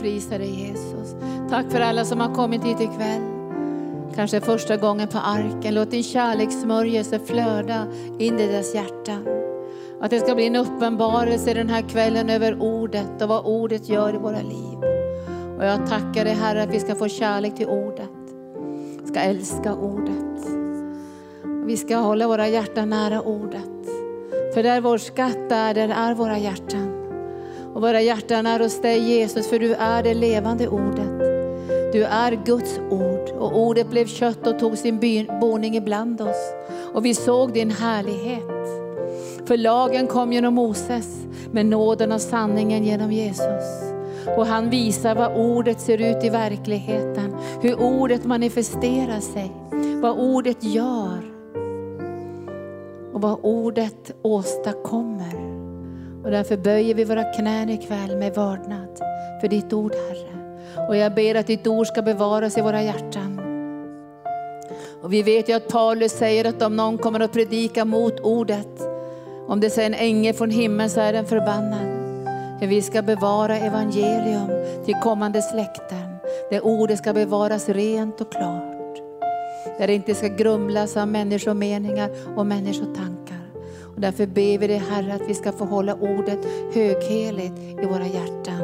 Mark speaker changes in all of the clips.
Speaker 1: Och prisar dig Jesus. Tack för alla som har kommit hit ikväll. Kanske första gången på arken. Låt din kärlekssmörjelse flöda in i deras hjärtan. Att det ska bli en uppenbarelse den här kvällen över ordet och vad ordet gör i våra liv. Och jag tackar dig Herre att vi ska få kärlek till ordet. Vi Ska älska ordet. Vi ska hålla våra hjärtan nära ordet. För där vår skatt är, där är våra hjärtan. Och våra hjärtan är hos dig Jesus, för du är det levande ordet. Du är Guds ord och ordet blev kött och tog sin boning ibland oss. Och vi såg din härlighet. För lagen kom genom Moses, men nåden och sanningen genom Jesus. Och han visar vad ordet ser ut i verkligheten, hur ordet manifesterar sig, vad ordet gör och vad ordet åstadkommer. Och därför böjer vi våra knän ikväll med vördnad för ditt ord Herre. Och jag ber att ditt ord ska bevaras i våra hjärtan. Och vi vet ju att Paulus säger att om någon kommer att predika mot ordet, om det säger en ängel från himlen så är den förbannad. För vi ska bevara evangelium till kommande släkten. Där ordet ska bevaras rent och klart. Där det inte ska grumlas av människomeningar och människotankar. Och därför ber vi dig Herre att vi ska få hålla ordet högheligt i våra hjärtan.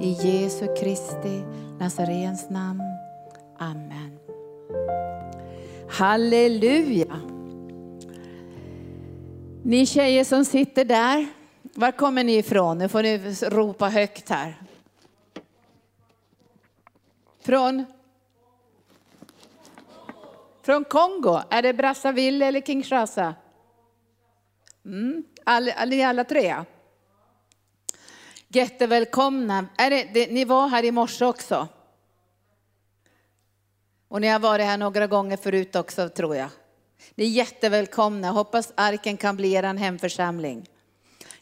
Speaker 1: I Jesu Kristi Nazarens namn. Amen. Halleluja. Ni tjejer som sitter där, var kommer ni ifrån? Nu får ni ropa högt här. Från? Från Kongo. Är det Brazzaville eller Kinshasa? Mm. All, all, ni alla tre? Jättevälkomna. Är det, det, ni var här i morse också? Och ni har varit här några gånger förut också tror jag. Ni är jättevälkomna. Hoppas arken kan bli er hemförsamling.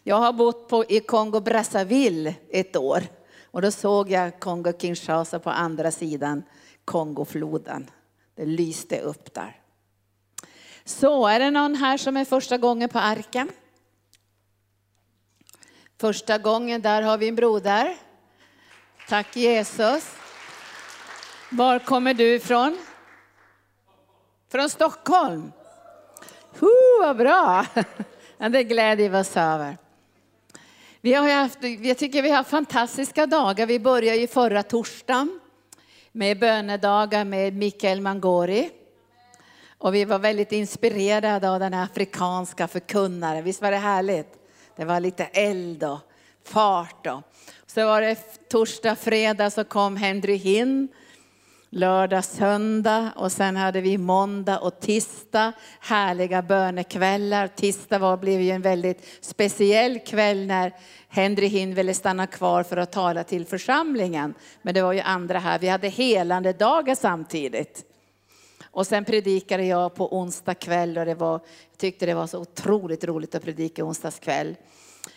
Speaker 1: Jag har bott på, i Kongo Brazzaville ett år och då såg jag Kongo Kinshasa på andra sidan Kongofloden. Det lyste upp där. Så, är det någon här som är första gången på arken? Första gången, där har vi en broder. Tack Jesus. Var kommer du ifrån? Från Stockholm? Huh, vad bra! Det gläder vi oss över. Vi har haft, jag tycker vi har fantastiska dagar. Vi började ju förra torsdagen med bönedagar med Mikael Mangori. Och vi var väldigt inspirerade av den afrikanska förkunnaren. Visst var det härligt? Det var lite eld och fart. Och. Så var det torsdag, fredag så kom Henry Hinn. Lördag, söndag och sen hade vi måndag och tisdag härliga bönekvällar. Tisdag var, blev ju en väldigt speciell kväll när Henry Hinn ville stanna kvar för att tala till församlingen. Men det var ju andra här. Vi hade helande dagar samtidigt. Och sen predikade jag på onsdag kväll och det var, jag tyckte det var så otroligt roligt att predika onsdags kväll.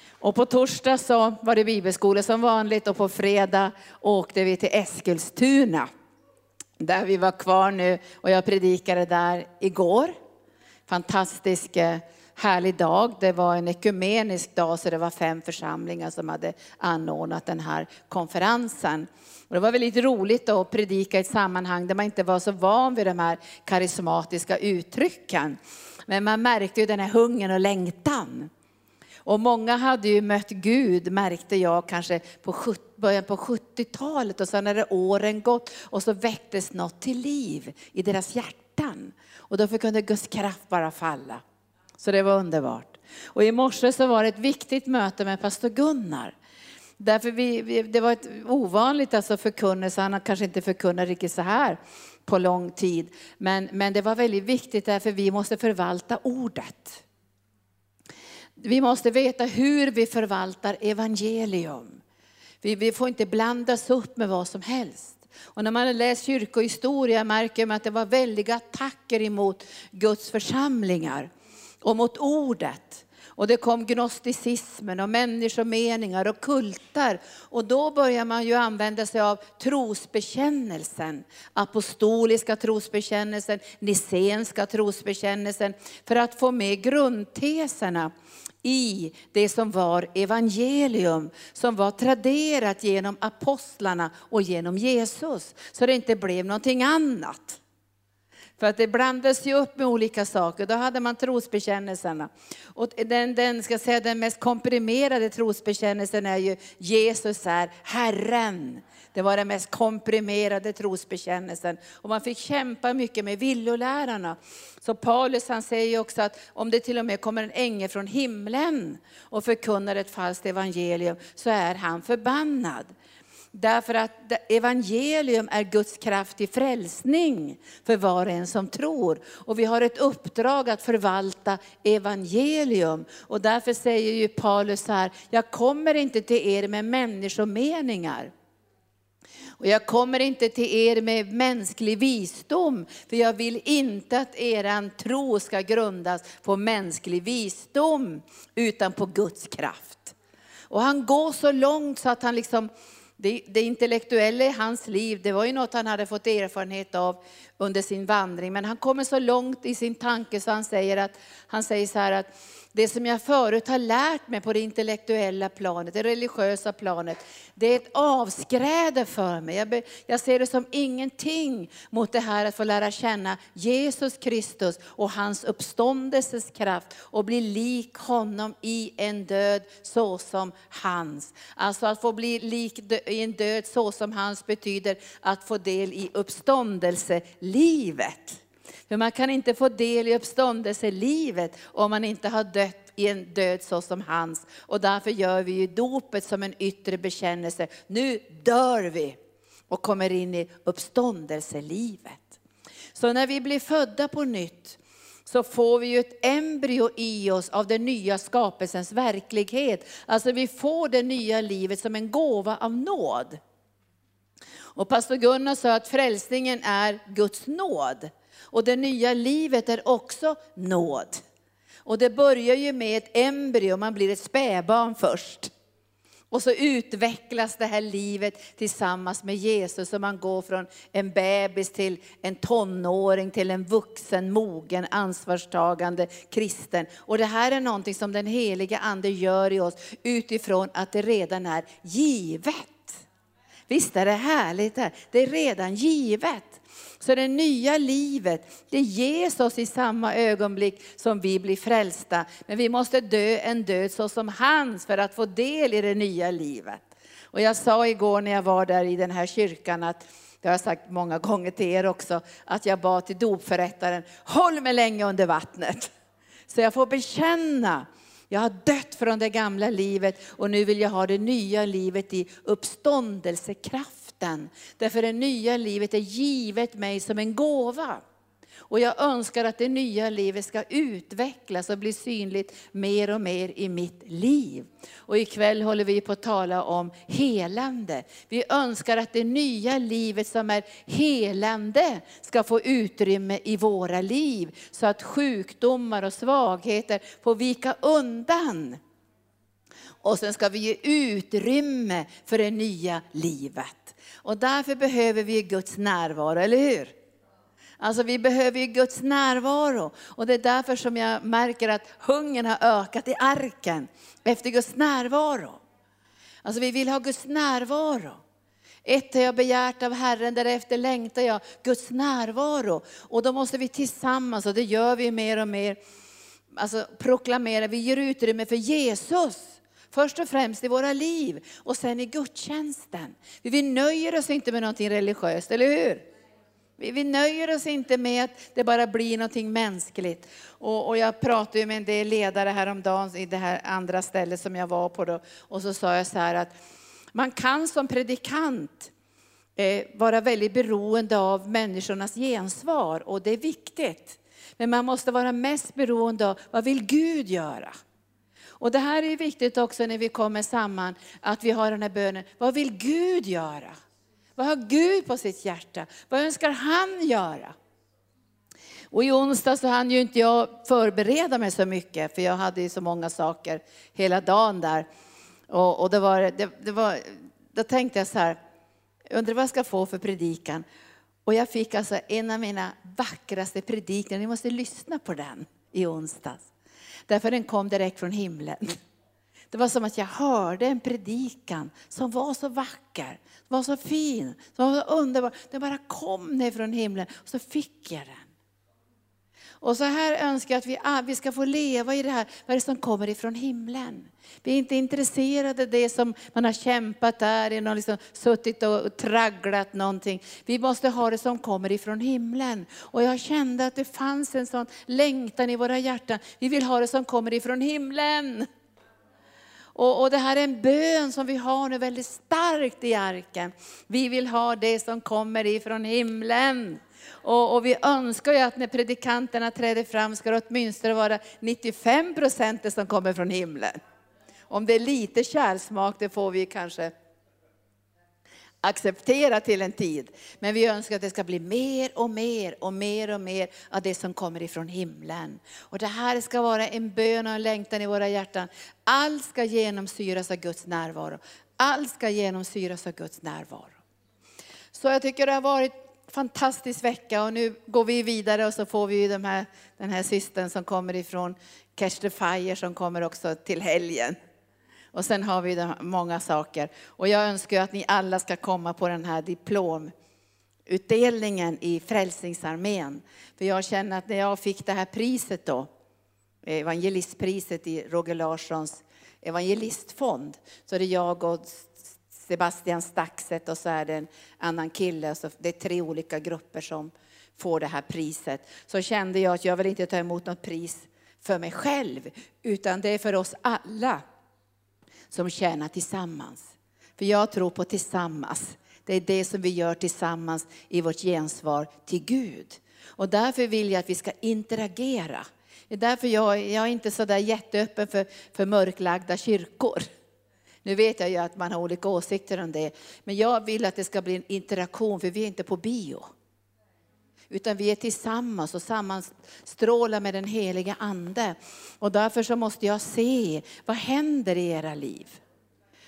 Speaker 1: Och på torsdag så var det bibelskola som vanligt och på fredag åkte vi till Eskilstuna. Där vi var kvar nu och jag predikade där igår. Fantastisk eh, härlig dag. Det var en ekumenisk dag så det var fem församlingar som hade anordnat den här konferensen. Och det var väldigt roligt att predika i ett sammanhang där man inte var så van vid de här karismatiska uttrycken. Men man märkte ju den här hungern och längtan. Och många hade ju mött Gud, märkte jag kanske på början på 70-talet och sen hade åren gått och så väcktes något till liv i deras hjärtan. Och då kunde Guds kraft bara falla. Så det var underbart. Och i morse så var det ett viktigt möte med pastor Gunnar. Därför vi, vi, det var ett ovanligt alltså förkunnelse, han har kanske inte förkunnat riktigt så här på lång tid. Men, men det var väldigt viktigt därför vi måste förvalta ordet. Vi måste veta hur vi förvaltar evangelium. Vi, vi får inte blandas upp med vad som helst. Och när man läser kyrkohistoria märker man att det var väldiga attacker emot Guds församlingar och mot ordet. Och det kom gnosticismen och människomeningar och kultar. Och då börjar man ju använda sig av trosbekännelsen. Apostoliska trosbekännelsen, nicenska trosbekännelsen. För att få med grundteserna i det som var evangelium, som var traderat genom apostlarna och genom Jesus. Så det inte blev någonting annat. För att det blandas ju upp med olika saker. Då hade man trosbekännelserna. Och den, den, ska säga, den mest komprimerade trosbekännelsen är ju Jesus är Herren. Det var den mest komprimerade trosbekännelsen. Och man fick kämpa mycket med villolärarna. Så Paulus han säger också att om det till och med kommer en ängel från himlen och förkunnar ett falskt evangelium så är han förbannad. Därför att evangelium är Guds kraft till frälsning för var och en som tror. Och vi har ett uppdrag att förvalta evangelium. Och därför säger ju Paulus här, jag kommer inte till er med människomeningar. Och jag kommer inte till er med mänsklig visdom, för jag vill inte att er tro ska grundas på mänsklig visdom, utan på Guds kraft. Och han går så långt så att han liksom det, det intellektuella i hans liv, det var ju något han hade fått erfarenhet av under sin vandring. Men han kommer så långt i sin tanke så han säger, att, han säger så här att det som jag förut har lärt mig på det intellektuella planet, det religiösa planet, det är ett avskräde för mig. Jag, be, jag ser det som ingenting mot det här att få lära känna Jesus Kristus och hans uppståndelses kraft och bli lik honom i en död såsom hans. Alltså att få bli lik i en död såsom hans betyder att få del i uppståndelse livet. För man kan inte få del i uppståndelselivet om man inte har dött i en död så som hans. Och därför gör vi ju dopet som en yttre bekännelse. Nu dör vi och kommer in i uppståndelselivet. Så när vi blir födda på nytt så får vi ju ett embryo i oss av den nya skapelsens verklighet. Alltså vi får det nya livet som en gåva av nåd. Och pastor Gunnar sa att frälsningen är Guds nåd. Och det nya livet är också nåd. Och det börjar ju med ett embryo, man blir ett spädbarn först. Och så utvecklas det här livet tillsammans med Jesus och man går från en bebis till en tonåring till en vuxen, mogen, ansvarstagande kristen. Och det här är någonting som den heliga ande gör i oss utifrån att det redan är givet. Visst är det härligt? Här? Det är redan givet. Så det nya livet, det ges oss i samma ögonblick som vi blir frälsta. Men vi måste dö en död så som hans för att få del i det nya livet. Och jag sa igår när jag var där i den här kyrkan att det har jag sagt många gånger till er också, att jag bad till dopförrättaren, håll mig länge under vattnet. Så jag får bekänna, jag har dött från det gamla livet och nu vill jag ha det nya livet i uppståndelsekraften. Därför det nya livet är givet mig som en gåva. Och jag önskar att det nya livet ska utvecklas och bli synligt mer och mer i mitt liv. Och ikväll håller vi på att tala om helande. Vi önskar att det nya livet som är helande ska få utrymme i våra liv. Så att sjukdomar och svagheter får vika undan. Och sen ska vi ge utrymme för det nya livet. Och därför behöver vi Guds närvaro, eller hur? Alltså vi behöver ju Guds närvaro. Och det är därför som jag märker att hungern har ökat i arken efter Guds närvaro. Alltså vi vill ha Guds närvaro. Ett har jag begärt av Herren, därefter längtar jag Guds närvaro. Och då måste vi tillsammans, och det gör vi mer och mer, alltså proklamera, vi ger utrymme för Jesus. Först och främst i våra liv och sen i gudstjänsten. Vi nöjer oss inte med någonting religiöst, eller hur? Vi nöjer oss inte med att det bara blir någonting mänskligt. Och, och jag pratade ju med en del ledare häromdagen i det här andra stället som jag var på då. Och så sa jag så här att man kan som predikant eh, vara väldigt beroende av människornas gensvar och det är viktigt. Men man måste vara mest beroende av vad vill Gud göra? Och det här är viktigt också när vi kommer samman, att vi har den här bönen. Vad vill Gud göra? Vad har Gud på sitt hjärta? Vad önskar han göra? Och i onsdag så hann ju inte jag förbereda mig så mycket, för jag hade ju så många saker hela dagen där. Och, och det var, det, det var, då tänkte jag så här, undrar vad jag ska få för predikan. Och jag fick alltså en av mina vackraste predikningar, ni måste lyssna på den i onsdags. Därför den kom direkt från himlen. Det var som att jag hörde en predikan som var så vacker, som var så fin, som var så underbar. Den bara kom ner från himlen och så fick jag den. Och så här önskar jag att vi, vi ska få leva i det här, vad är det som kommer ifrån himlen. Vi är inte intresserade av det som man har kämpat där, och liksom suttit och tragglat någonting. Vi måste ha det som kommer ifrån himlen. Och jag kände att det fanns en sån längtan i våra hjärtan. Vi vill ha det som kommer ifrån himlen. Och, och, det här är en bön som vi har nu väldigt starkt i arken. Vi vill ha det som kommer ifrån himlen. Och, och, vi önskar ju att när predikanterna träder fram ska det åtminstone vara 95 procent som kommer från himlen. Om det är lite kärlsmak, det får vi kanske acceptera till en tid. Men vi önskar att det ska bli mer och mer och mer och mer av det som kommer ifrån himlen. Och det här ska vara en bön och en längtan i våra hjärtan. Allt ska genomsyras av Guds närvaro. Allt ska genomsyras av Guds närvaro. Så jag tycker det har varit fantastisk vecka och nu går vi vidare och så får vi de här, den här systern som kommer ifrån Catch the Fire som kommer också till helgen. Och sen har vi många saker. Och jag önskar att ni alla ska komma på den här diplomutdelningen i Frälsningsarmén. För jag känner att när jag fick det här priset då, evangelistpriset i Roger Larssons evangelistfond, så är det jag och Sebastian Staxet och så är det en annan kille. Så det är tre olika grupper som får det här priset. Så kände jag att jag vill inte ta emot något pris för mig själv, utan det är för oss alla som tjänar tillsammans. För jag tror på tillsammans. Det är det som vi gör tillsammans i vårt gensvar till Gud. Och därför vill jag att vi ska interagera. Det är därför jag, jag är inte så där jätteöppen för, för mörklagda kyrkor. Nu vet jag ju att man har olika åsikter om det, men jag vill att det ska bli en interaktion, för vi är inte på bio. Utan vi är tillsammans och sammanstrålar med den heliga Ande. Och därför så måste jag se, vad händer i era liv?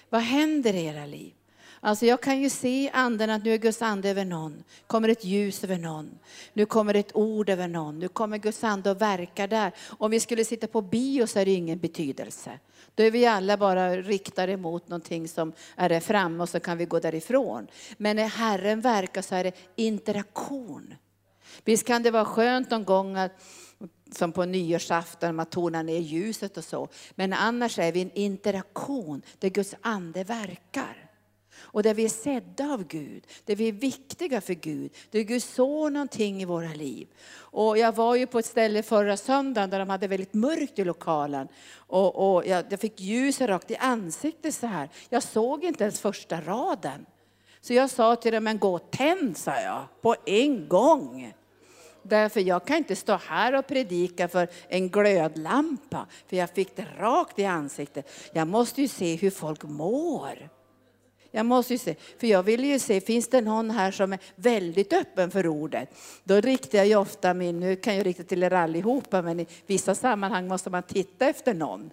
Speaker 1: Vad händer i era liv? Alltså jag kan ju se anden att nu är Guds ande över någon. kommer ett ljus över någon. Nu kommer ett ord över någon. Nu kommer Guds ande och verkar där. Om vi skulle sitta på bio så är det ingen betydelse. Då är vi alla bara riktade mot någonting som är där framme och så kan vi gå därifrån. Men när Herren verkar så är det interaktion. Visst kan det vara skönt någon gång att som på nyårsafton, man tonar ner ljuset och så. Men annars är vi en interaktion där Guds ande verkar. Och där vi är sedda av Gud, där vi är viktiga för Gud, där Gud sår någonting i våra liv. Och jag var ju på ett ställe förra söndagen där de hade väldigt mörkt i lokalen. Och, och jag, jag fick ljus rakt i ansiktet så här. Jag såg inte ens första raden. Så jag sa till dem, men gå och tänd, sa jag, på en gång. Därför jag kan inte stå här och predika för en glödlampa, för jag fick det rakt i ansiktet. Jag måste ju se hur folk mår. Jag måste ju se, för jag vill ju se, finns det någon här som är väldigt öppen för ordet? Då riktar jag ju ofta min, nu kan jag rikta till er allihopa, men i vissa sammanhang måste man titta efter någon.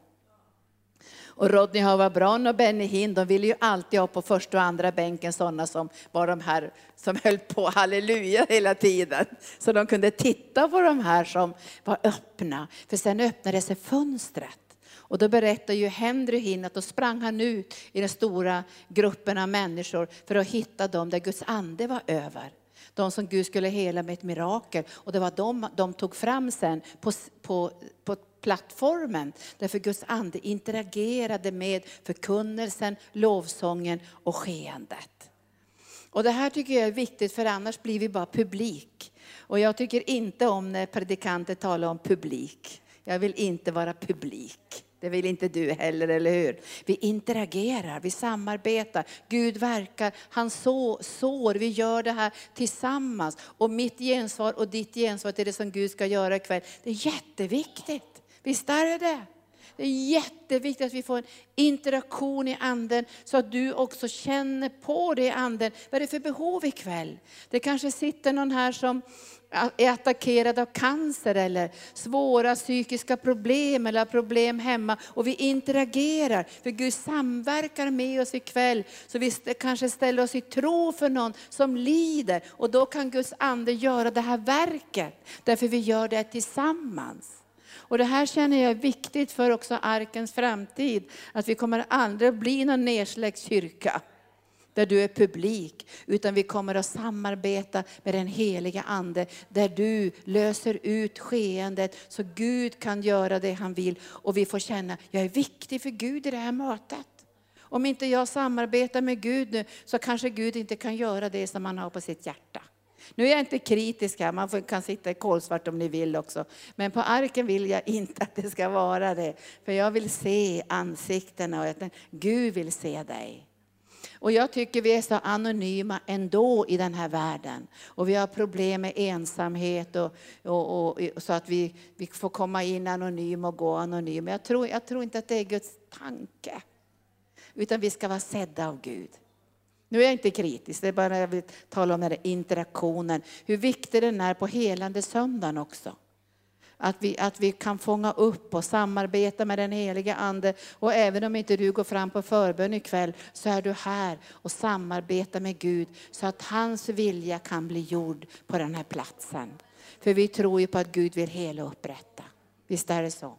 Speaker 1: Och Rodney Howard Brown och Benny Hinn, de ville ju alltid ha på första och andra bänken sådana som var de här som höll på halleluja hela tiden. Så de kunde titta på de här som var öppna. För sen öppnade sig fönstret. Och då berättar ju Henry Hinn att då sprang han ut i den stora gruppen av människor för att hitta dem där Guds ande var över. De som Gud skulle hela med ett mirakel. Och det var de de tog fram sen på, på, på plattformen. Därför Guds ande interagerade med förkunnelsen, lovsången och skeendet. Och det här tycker jag är viktigt för annars blir vi bara publik. Och jag tycker inte om när predikanter talar om publik. Jag vill inte vara publik. Det vill inte du heller, eller hur? Vi interagerar, vi samarbetar. Gud verkar, han så, sår, vi gör det här tillsammans. Och mitt gensvar och ditt gensvar till det som Gud ska göra ikväll, det är jätteviktigt. Visst är det det? Det är jätteviktigt att vi får en interaktion i anden så att du också känner på det i anden. Vad är det för behov ikväll? Det kanske sitter någon här som är attackerad av cancer eller svåra psykiska problem eller problem hemma. Och vi interagerar, för Gud samverkar med oss ikväll. Så vi kanske ställer oss i tro för någon som lider. Och då kan Guds ande göra det här verket, därför vi gör det tillsammans. Och det här känner jag är viktigt för också arkens framtid. Att vi kommer aldrig bli någon nedsläckt kyrka där du är publik, utan vi kommer att samarbeta med den heliga Ande, där du löser ut skeendet så Gud kan göra det han vill och vi får känna, jag är viktig för Gud i det här mötet. Om inte jag samarbetar med Gud nu så kanske Gud inte kan göra det som han har på sitt hjärta. Nu är jag inte kritisk här, man kan sitta i kolsvart om ni vill också. Men på arken vill jag inte att det ska vara det. För jag vill se ansiktena och att Gud vill se dig. Och jag tycker vi är så anonyma ändå i den här världen. Och vi har problem med ensamhet och, och, och, så att vi, vi får komma in anonym och gå anonym. Jag tror, jag tror inte att det är Guds tanke. Utan vi ska vara sedda av Gud. Nu är jag inte kritisk, det är bara jag vill tala om den här interaktionen. Hur viktig den är på helande söndagen också. Att vi, att vi kan fånga upp och samarbeta med den heliga Ande. Och även om inte du går fram på förbön ikväll så är du här och samarbetar med Gud så att hans vilja kan bli gjord på den här platsen. För vi tror ju på att Gud vill hela och upprätta. Visst är det så?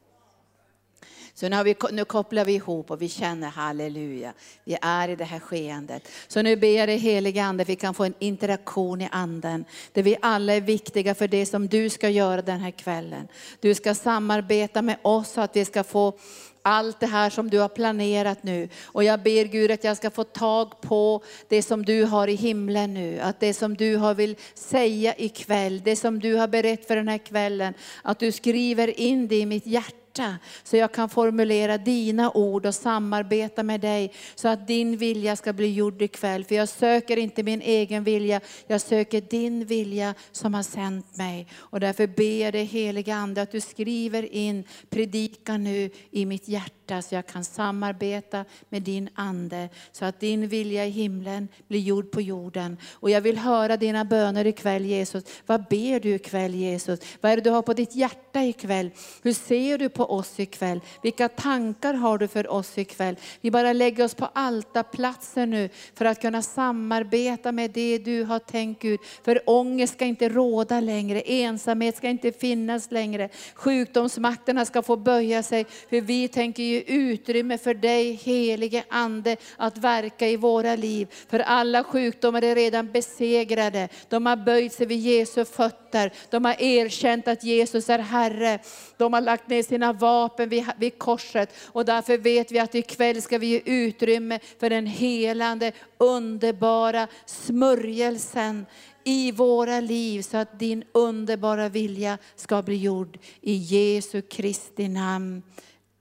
Speaker 1: Så nu, vi, nu kopplar vi ihop och vi känner halleluja, vi är i det här skeendet. Så nu ber jag dig helige Ande, vi kan få en interaktion i anden. Där vi alla är viktiga för det som du ska göra den här kvällen. Du ska samarbeta med oss så att vi ska få allt det här som du har planerat nu. Och jag ber Gud att jag ska få tag på det som du har i himlen nu. Att det som du har vill säga ikväll, det som du har berättat för den här kvällen, att du skriver in det i mitt hjärta hjärta så jag kan formulera dina ord och samarbeta med dig så att din vilja ska bli gjord ikväll. För jag söker inte min egen vilja, jag söker din vilja som har sänt mig. Och därför ber jag dig heliga Ande att du skriver in predikan nu i mitt hjärta så jag kan samarbeta med din Ande så att din vilja i himlen blir gjord på jorden. Och jag vill höra dina böner ikväll Jesus. Vad ber du ikväll Jesus? Vad är det du har på ditt hjärta ikväll? Hur ser du på oss ikväll? Vilka tankar har du för oss ikväll? Vi bara lägger oss på altarplatsen nu för att kunna samarbeta med det du har tänkt Gud. För ångest ska inte råda längre, ensamhet ska inte finnas längre. Sjukdomsmakterna ska få böja sig, för vi tänker ge utrymme för dig helige Ande att verka i våra liv. För alla sjukdomar är redan besegrade. De har böjt sig vid Jesu fötter. De har erkänt att Jesus är Herre. De har lagt ner sina vapen vid, vid korset. Och därför vet vi att ikväll ska vi ge utrymme för den helande, underbara smörjelsen i våra liv så att din underbara vilja ska bli gjord. I Jesu Kristi namn.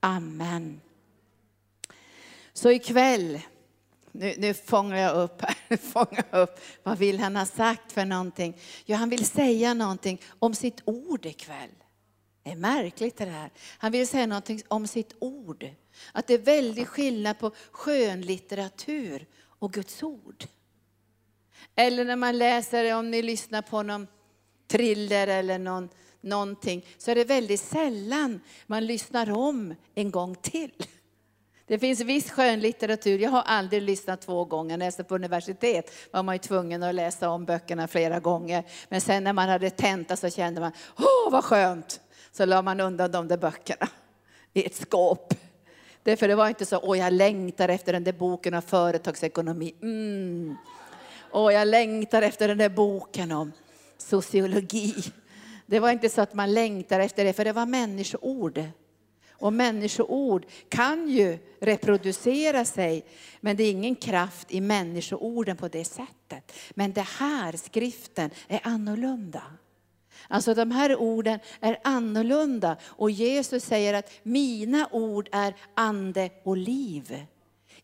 Speaker 1: Amen. Så ikväll, nu, nu fångar jag upp här, fångar upp. vad vill han ha sagt för någonting? Ja, han vill säga någonting om sitt ord ikväll. Det är märkligt det här. Han vill säga någonting om sitt ord. Att det är väldigt skillnad på skönlitteratur och Guds ord. Eller när man läser, om ni lyssnar på någon thriller eller någon, någonting, så är det väldigt sällan man lyssnar om en gång till. Det finns viss skönlitteratur, jag har aldrig lyssnat två gånger. När jag läste på universitet var man ju tvungen att läsa om böckerna flera gånger. Men sen när man hade tenta så kände man, åh vad skönt! så la man undan de där böckerna i ett skåp. Därför det var inte så, åh jag längtar efter den där boken om företagsekonomi. Mm. Åh jag längtar efter den där boken om sociologi. Det var inte så att man längtar efter det, för det var människoord. Och människoord kan ju reproducera sig, men det är ingen kraft i människoorden på det sättet. Men det här, skriften, är annorlunda. Alltså de här orden är annorlunda och Jesus säger att mina ord är ande och liv.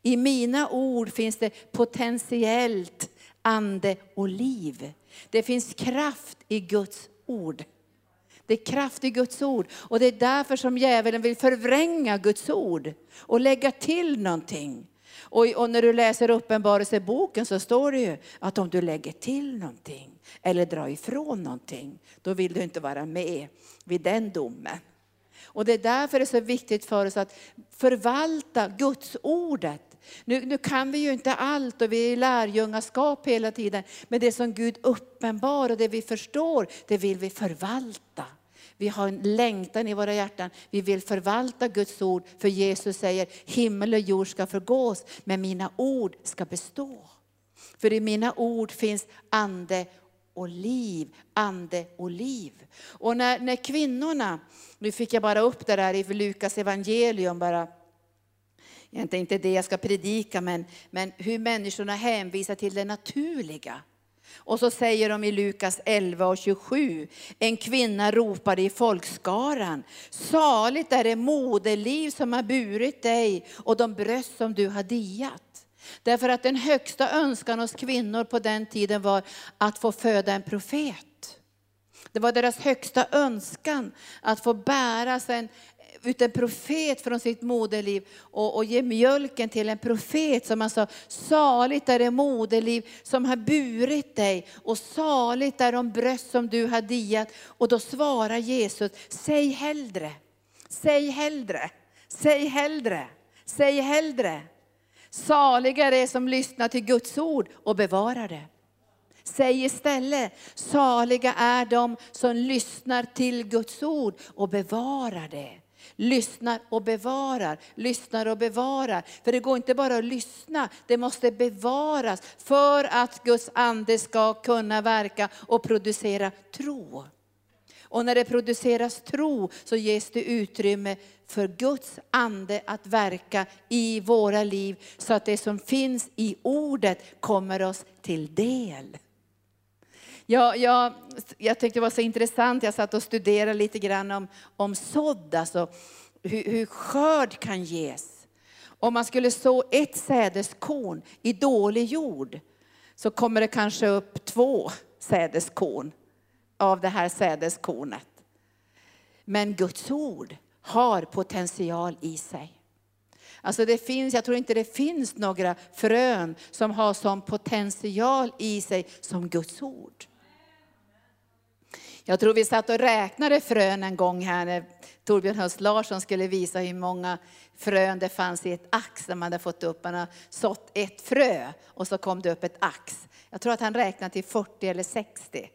Speaker 1: I mina ord finns det potentiellt ande och liv. Det finns kraft i Guds ord. Det är kraft i Guds ord. Och det är därför som djävulen vill förvränga Guds ord och lägga till någonting. Och, och när du läser Uppenbarelseboken så står det ju att om du lägger till någonting eller drar ifrån någonting, då vill du inte vara med vid den domen. Och det är därför det är så viktigt för oss att förvalta Guds ordet. Nu, nu kan vi ju inte allt och vi är i lärjungaskap hela tiden. Men det som Gud uppenbar och det vi förstår, det vill vi förvalta. Vi har en längtan i våra hjärtan. Vi vill förvalta Guds ord. För Jesus säger, himmel och jord ska förgås, men mina ord ska bestå. För i mina ord finns ande och liv, ande och liv. Och när, när kvinnorna, nu fick jag bara upp det där i Lukas evangelium bara, Egentligen är inte det jag ska predika, men, men hur människorna hänvisar till det naturliga. Och så säger de i Lukas 11 och 27, en kvinna ropade i folkskaran, saligt är det moderliv som har burit dig och de bröst som du har diat. Därför att den högsta önskan hos kvinnor på den tiden var att få föda en profet. Det var deras högsta önskan att få bära en, ut en profet från sitt moderliv och, och ge mjölken till en profet. Som han sa, saligt är det moderliv som har burit dig och saligt är de bröst som du har diat. Och då svarar Jesus, säg hellre, säg hellre, säg hellre, säg hellre. Saliga är det som lyssnar till Guds ord och bevarar det. Säg istället, saliga är de som lyssnar till Guds ord och bevarar det lyssnar och bevarar, lyssnar och bevarar. För det går inte bara att lyssna, det måste bevaras för att Guds ande ska kunna verka och producera tro. Och när det produceras tro så ges det utrymme för Guds ande att verka i våra liv så att det som finns i ordet kommer oss till del. Jag, jag, jag tyckte det var så intressant, jag satt och studerade lite grann om, om sådd, alltså hur, hur skörd kan ges. Om man skulle så ett sädeskorn i dålig jord så kommer det kanske upp två sädeskorn av det här sädeskornet. Men Guds ord har potential i sig. Alltså det finns, jag tror inte det finns några frön som har sån potential i sig som Guds ord. Jag tror vi satt och räknade frön en gång här när Torbjörn Höst Larsson skulle visa hur många frön det fanns i ett ax som man hade fått upp. Man har sått ett frö och så kom det upp ett ax. Jag tror att han räknade till 40 eller 60.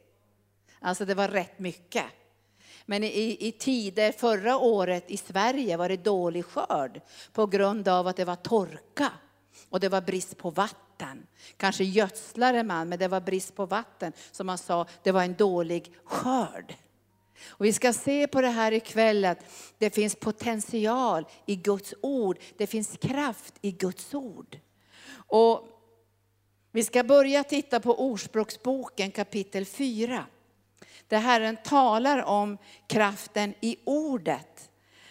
Speaker 1: Alltså det var rätt mycket. Men i, i tider förra året i Sverige var det dålig skörd på grund av att det var torka och det var brist på vatten. Kanske gödslade man, men det var brist på vatten. Så man sa, det var en dålig skörd. Och vi ska se på det här ikväll att det finns potential i Guds ord. Det finns kraft i Guds ord. Och vi ska börja titta på Ordspråksboken kapitel 4. Där Herren talar om kraften i ordet.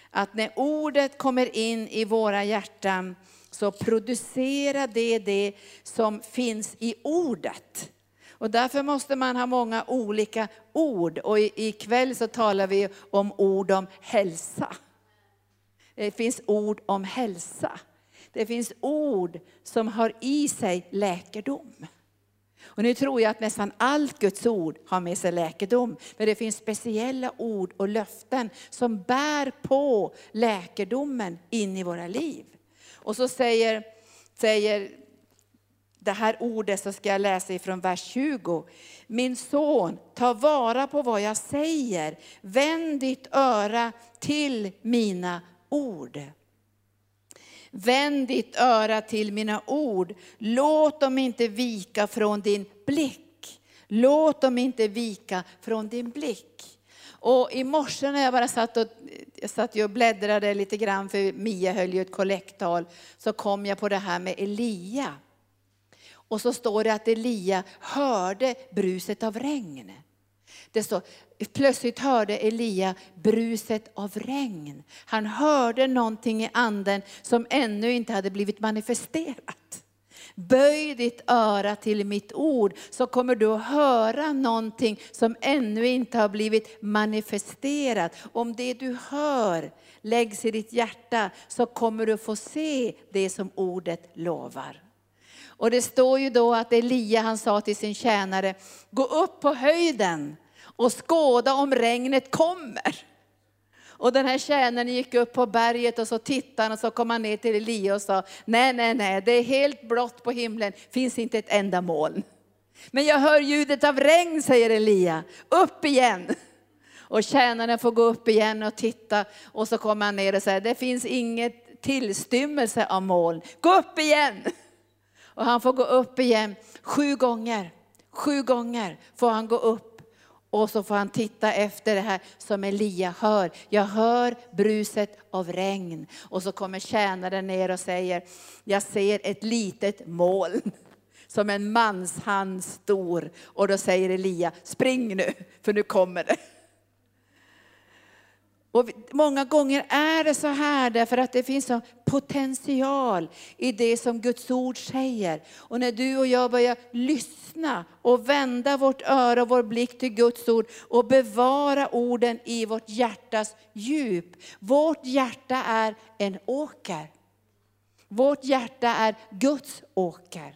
Speaker 1: Att när ordet kommer in i våra hjärtan så producerar det det som finns i ordet. Och därför måste man ha många olika ord. Och ikväll så talar vi om ord om hälsa. Det finns ord om hälsa. Det finns ord som har i sig läkedom. Och nu tror jag att nästan allt Guds ord har med sig läkedom. Men det finns speciella ord och löften som bär på läkedomen in i våra liv. Och så säger, säger det här ordet så ska jag läsa ifrån vers 20. Min son, ta vara på vad jag säger. Vänd ditt öra till mina ord. Vänd ditt öra till mina ord. Låt dem inte vika från din blick. Låt dem inte vika från din blick. Och i morse när jag bara satt och, jag satt och bläddrade lite grann, för Mia höll ju ett kollekttal, så kom jag på det här med Elia. Och så står det att Elia hörde bruset av regn. Det står, plötsligt hörde Elia bruset av regn. Han hörde någonting i anden som ännu inte hade blivit manifesterat. Böj ditt öra till mitt ord så kommer du att höra någonting som ännu inte har blivit manifesterat. Om det du hör läggs i ditt hjärta så kommer du få se det som ordet lovar. Och det står ju då att Elia han sa till sin tjänare, gå upp på höjden och skåda om regnet kommer. Och den här tjänaren gick upp på berget och så tittade han och så kom han ner till Elia och sa, nej, nej, nej, det är helt blått på himlen, finns inte ett enda moln. Men jag hör ljudet av regn, säger Elia, upp igen. Och tjänaren får gå upp igen och titta och så kommer han ner och säger, det finns inget tillstymmelse av moln, gå upp igen. Och han får gå upp igen sju gånger. Sju gånger får han gå upp och så får han titta efter det här som Elia hör. Jag hör bruset av regn. Och så kommer tjänaren ner och säger, jag ser ett litet moln som en manshand stor. Och då säger Elia, spring nu, för nu kommer det. Och många gånger är det så här därför att det finns en potential i det som Guds ord säger. Och när du och jag börjar lyssna och vända vårt öra och vår blick till Guds ord och bevara orden i vårt hjärtas djup. Vårt hjärta är en åker. Vårt hjärta är Guds åker.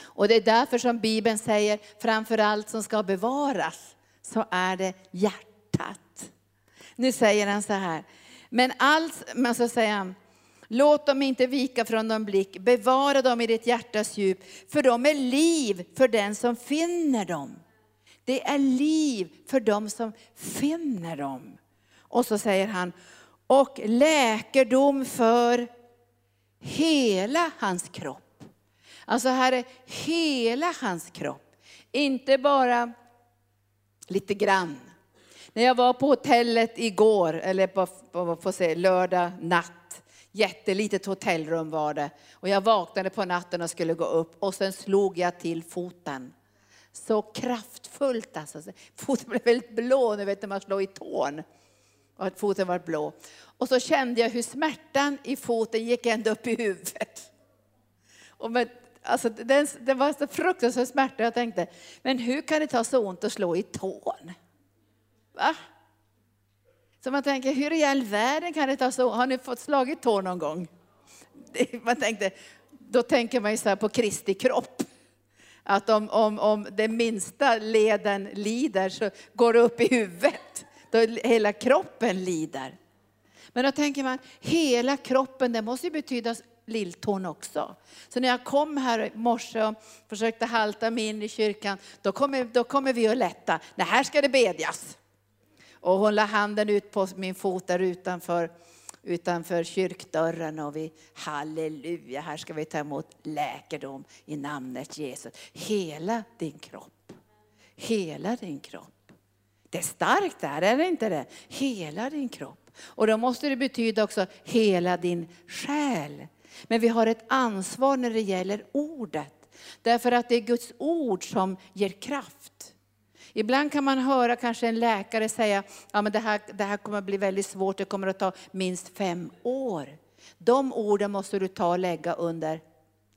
Speaker 1: Och det är därför som Bibeln säger, framför allt som ska bevaras, så är det hjärtat. Nu säger han så här, men allt, men så säger han, låt dem inte vika från din blick, bevara dem i ditt hjärtas djup, för de är liv för den som finner dem. Det är liv för dem som finner dem. Och så säger han, och läkedom för hela hans kropp. Alltså här är hela hans kropp, inte bara lite grann. När jag var på hotellet igår, eller på, på, på se, lördag natt, jättelitet hotellrum var det. Och jag vaknade på natten och skulle gå upp och sen slog jag till foten. Så kraftfullt alltså. Foten blev väldigt blå, ni vet när man slår i tån. Och att foten var blå. Och så kände jag hur smärtan i foten gick ända upp i huvudet. Och med, alltså, den, det var så fruktansvärd smärta. Jag tänkte, men hur kan det ta så ont att slå i tån? Va? Så man tänker, hur i all världen kan det ta så? Har ni fått slagit tår någon gång? Man tänkte, då tänker man ju så här på Kristi kropp. Att om, om, om den minsta leden lider så går det upp i huvudet. Då hela kroppen lider. Men då tänker man, hela kroppen, det måste ju betyda lilltån också. Så när jag kom här i morse och försökte halta mig in i kyrkan, då kommer, då kommer vi att lätta. Nej, här ska det bedjas. Och hon la handen ut på min fot där utanför, utanför kyrkdörren och vi, halleluja, här ska vi ta emot läkedom i namnet Jesus. Hela din kropp, hela din kropp. Det är starkt där, är det inte det? Hela din kropp. Och då måste det betyda också hela din själ. Men vi har ett ansvar när det gäller ordet. Därför att det är Guds ord som ger kraft. Ibland kan man höra kanske en läkare säga, ja men det här, det här kommer att bli väldigt svårt, det kommer att ta minst fem år. De orden måste du ta och lägga under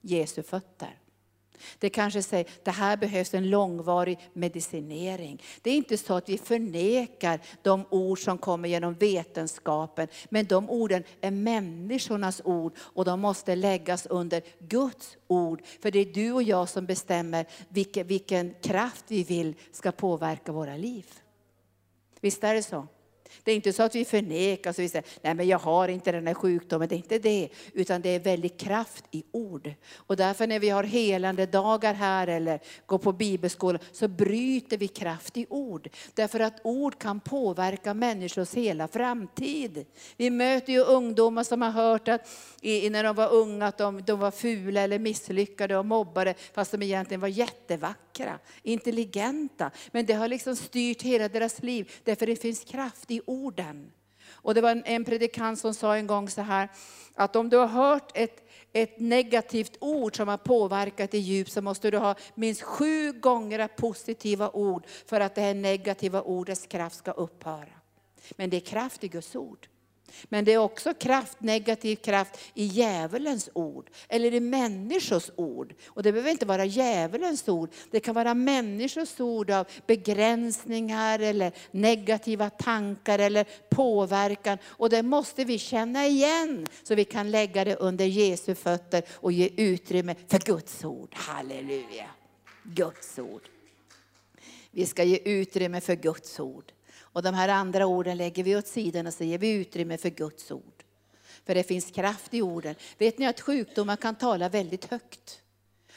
Speaker 1: Jesu fötter. Det kanske säger, det här behövs en långvarig medicinering. Det är inte så att vi förnekar de ord som kommer genom vetenskapen, men de orden är människornas ord och de måste läggas under Guds ord. För det är du och jag som bestämmer vilken, vilken kraft vi vill ska påverka våra liv. Visst är det så? Det är inte så att vi förnekar, så vi säger, nej men jag har inte den här sjukdomen, det är inte det. Utan det är väldigt kraft i ord. Och därför när vi har helande dagar här eller går på bibelskola så bryter vi kraft i ord. Därför att ord kan påverka människors hela framtid. Vi möter ju ungdomar som har hört att när de var unga att de, de var fula eller misslyckade och mobbade fast de egentligen var jättevackra, intelligenta. Men det har liksom styrt hela deras liv därför det finns kraft i orden. Och det var en predikant som sa en gång så här, att om du har hört ett, ett negativt ord som har påverkat dig djupt så måste du ha minst sju gånger positiva ord för att det här negativa ordets kraft ska upphöra. Men det är kraft i Guds ord. Men det är också kraft, negativ kraft i djävulens ord, eller i människors ord. Och det behöver inte vara djävulens ord, det kan vara människors ord av begränsningar, eller negativa tankar, eller påverkan. Och det måste vi känna igen, så vi kan lägga det under Jesu fötter och ge utrymme för Guds ord. Halleluja! Guds ord. Vi ska ge utrymme för Guds ord. Och de här andra orden lägger vi åt sidan och så ger vi utrymme för Guds ord. För det finns kraft i orden. Vet ni att sjukdomar kan tala väldigt högt?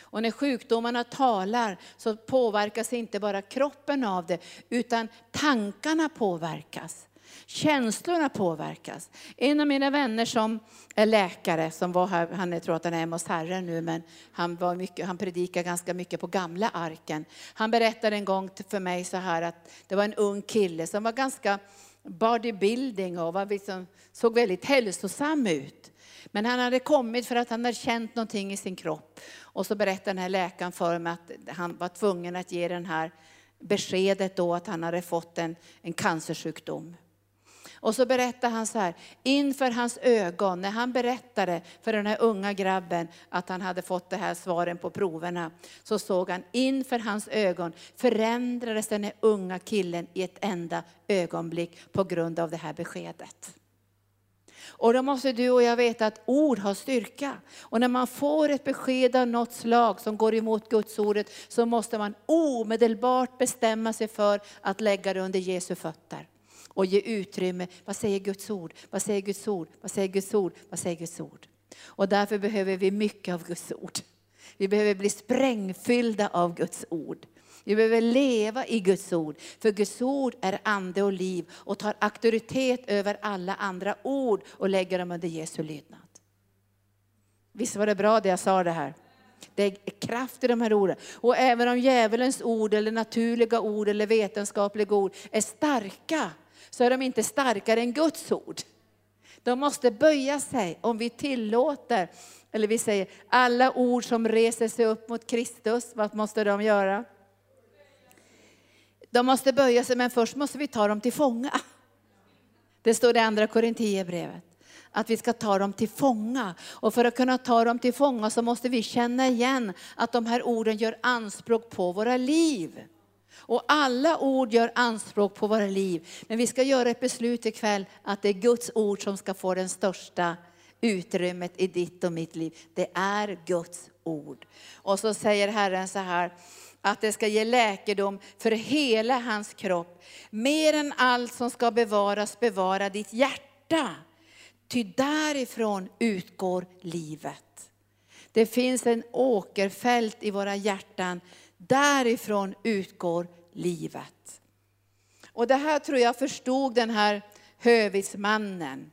Speaker 1: Och när sjukdomarna talar så påverkas inte bara kroppen av det, utan tankarna påverkas. Känslorna påverkas. En av mina vänner som är läkare, som var här, han är, tror att han är hemma hos Herren nu, men han, var mycket, han predikar ganska mycket på gamla arken. Han berättade en gång för mig så här att det var en ung kille som var ganska bodybuilding och var liksom, såg väldigt hälsosam ut. Men han hade kommit för att han hade känt någonting i sin kropp. Och så berättade den här läkaren för mig att han var tvungen att ge den här beskedet då att han hade fått en, en cancersjukdom. Och så berättar han så här, inför hans ögon, när han berättade för den här unga grabben att han hade fått det här svaren på proverna, så såg han inför hans ögon förändrades den här unga killen i ett enda ögonblick på grund av det här beskedet. Och då måste du och jag veta att ord har styrka. Och när man får ett besked av något slag som går emot Guds ordet så måste man omedelbart bestämma sig för att lägga det under Jesu fötter och ge utrymme. Vad säger Guds ord? Vad säger Guds ord? Vad säger Guds ord? Vad säger Guds ord? Och därför behöver vi mycket av Guds ord. Vi behöver bli sprängfyllda av Guds ord. Vi behöver leva i Guds ord, för Guds ord är ande och liv och tar auktoritet över alla andra ord och lägger dem under Jesu lydnad. Visst var det bra det jag sa det här? Det är kraft i de här orden. Och även om djävulens ord, eller naturliga ord eller vetenskapliga ord är starka, så är de inte starkare än Guds ord. De måste böja sig om vi tillåter, eller vi säger alla ord som reser sig upp mot Kristus, vad måste de göra? De måste böja sig, men först måste vi ta dem till fånga. Det står i andra Korinthierbrevet att vi ska ta dem till fånga. Och för att kunna ta dem till fånga så måste vi känna igen att de här orden gör anspråk på våra liv. Och alla ord gör anspråk på våra liv. Men vi ska göra ett beslut ikväll att det är Guds ord som ska få den största utrymmet i ditt och mitt liv. Det är Guds ord. Och så säger Herren så här, att det ska ge läkedom för hela hans kropp. Mer än allt som ska bevaras, bevara ditt hjärta. Ty därifrån utgår livet. Det finns en åkerfält i våra hjärtan Därifrån utgår livet. Och det här tror jag förstod den här hövismannen.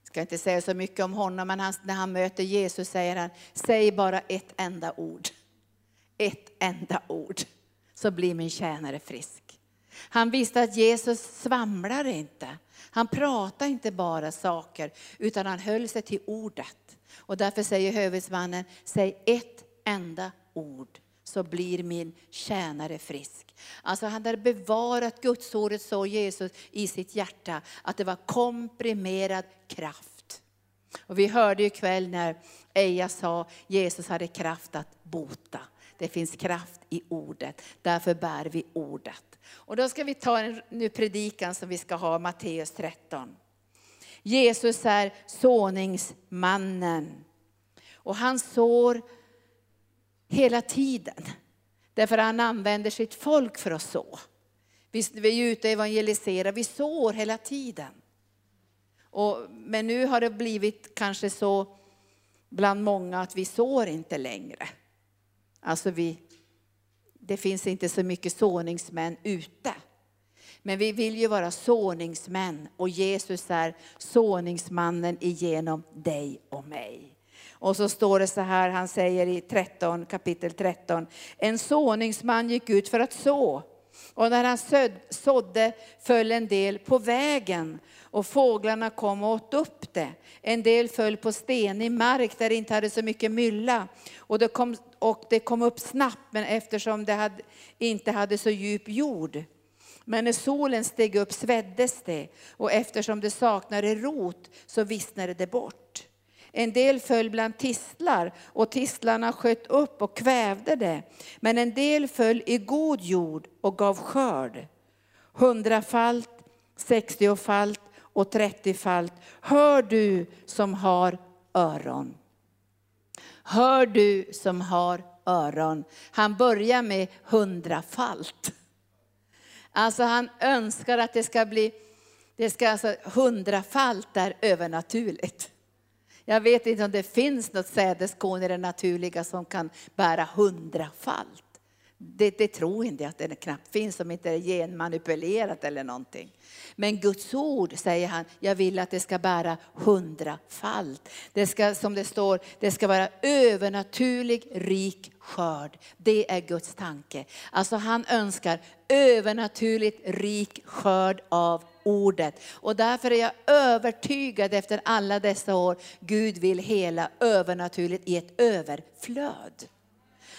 Speaker 1: Jag ska inte säga så mycket om honom, men han, när han möter Jesus säger han, säg bara ett enda ord. Ett enda ord, så blir min tjänare frisk. Han visste att Jesus svamlar inte. Han pratar inte bara saker, utan han höll sig till ordet. Och därför säger hövismannen, säg ett enda ord så blir min tjänare frisk. Alltså han hade bevarat Gudsordet så Jesus i sitt hjärta att det var komprimerad kraft. Och vi hörde ju kväll när Eja sa Jesus hade kraft att bota. Det finns kraft i ordet, därför bär vi ordet. Och då ska vi ta en nu predikan som vi ska ha, Matteus 13. Jesus är såningsmannen. Och han sår hela tiden. Därför han använder sitt folk för att så. Vi är ute och evangeliserar, vi sår hela tiden. Och, men nu har det blivit kanske så bland många att vi sår inte längre. Alltså vi, det finns inte så mycket såningsmän ute. Men vi vill ju vara såningsmän och Jesus är såningsmannen igenom dig och mig. Och så står det så här, han säger i 13, kapitel 13. En såningsman gick ut för att så. Och när han sådde föll en del på vägen och fåglarna kom och åt upp det. En del föll på stenig mark där det inte hade så mycket mylla. Och det kom, och det kom upp snabbt men eftersom det hade, inte hade så djup jord. Men när solen steg upp sveddes det och eftersom det saknade rot så vissnade det bort. En del föll bland tistlar och tistlarna sköt upp och kvävde det. Men en del föll i god jord och gav skörd. Hundrafalt, sextiofalt och trettiofalt. Hör du som har öron. Hör du som har öron. Han börjar med hundrafalt. Alltså han önskar att det ska bli, det ska alltså hundrafalt där övernaturligt. Jag vet inte om det finns något sädeskorn i det naturliga som kan bära hundrafalt. Det, det tror inte jag att det knappt finns om inte det är genmanipulerat eller någonting. Men Guds ord säger han, jag vill att det ska bära hundrafalt. Det ska, som det står, det ska vara övernaturlig rik skörd. Det är Guds tanke. Alltså han önskar övernaturligt rik skörd av ordet. Och därför är jag övertygad efter alla dessa år, Gud vill hela övernaturligt i ett överflöd.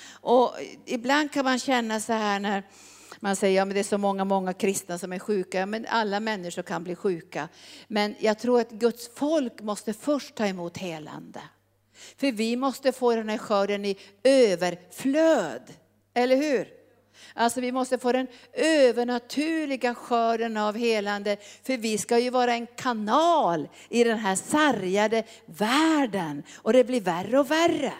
Speaker 1: Och ibland kan man känna så här när man säger att ja, det är så många, många kristna som är sjuka. Men alla människor kan bli sjuka. Men jag tror att Guds folk måste först ta emot helande. För vi måste få den här skörden i överflöd. Eller hur? Alltså vi måste få den övernaturliga skörden av helande. För vi ska ju vara en kanal i den här sargade världen. Och det blir värre och värre.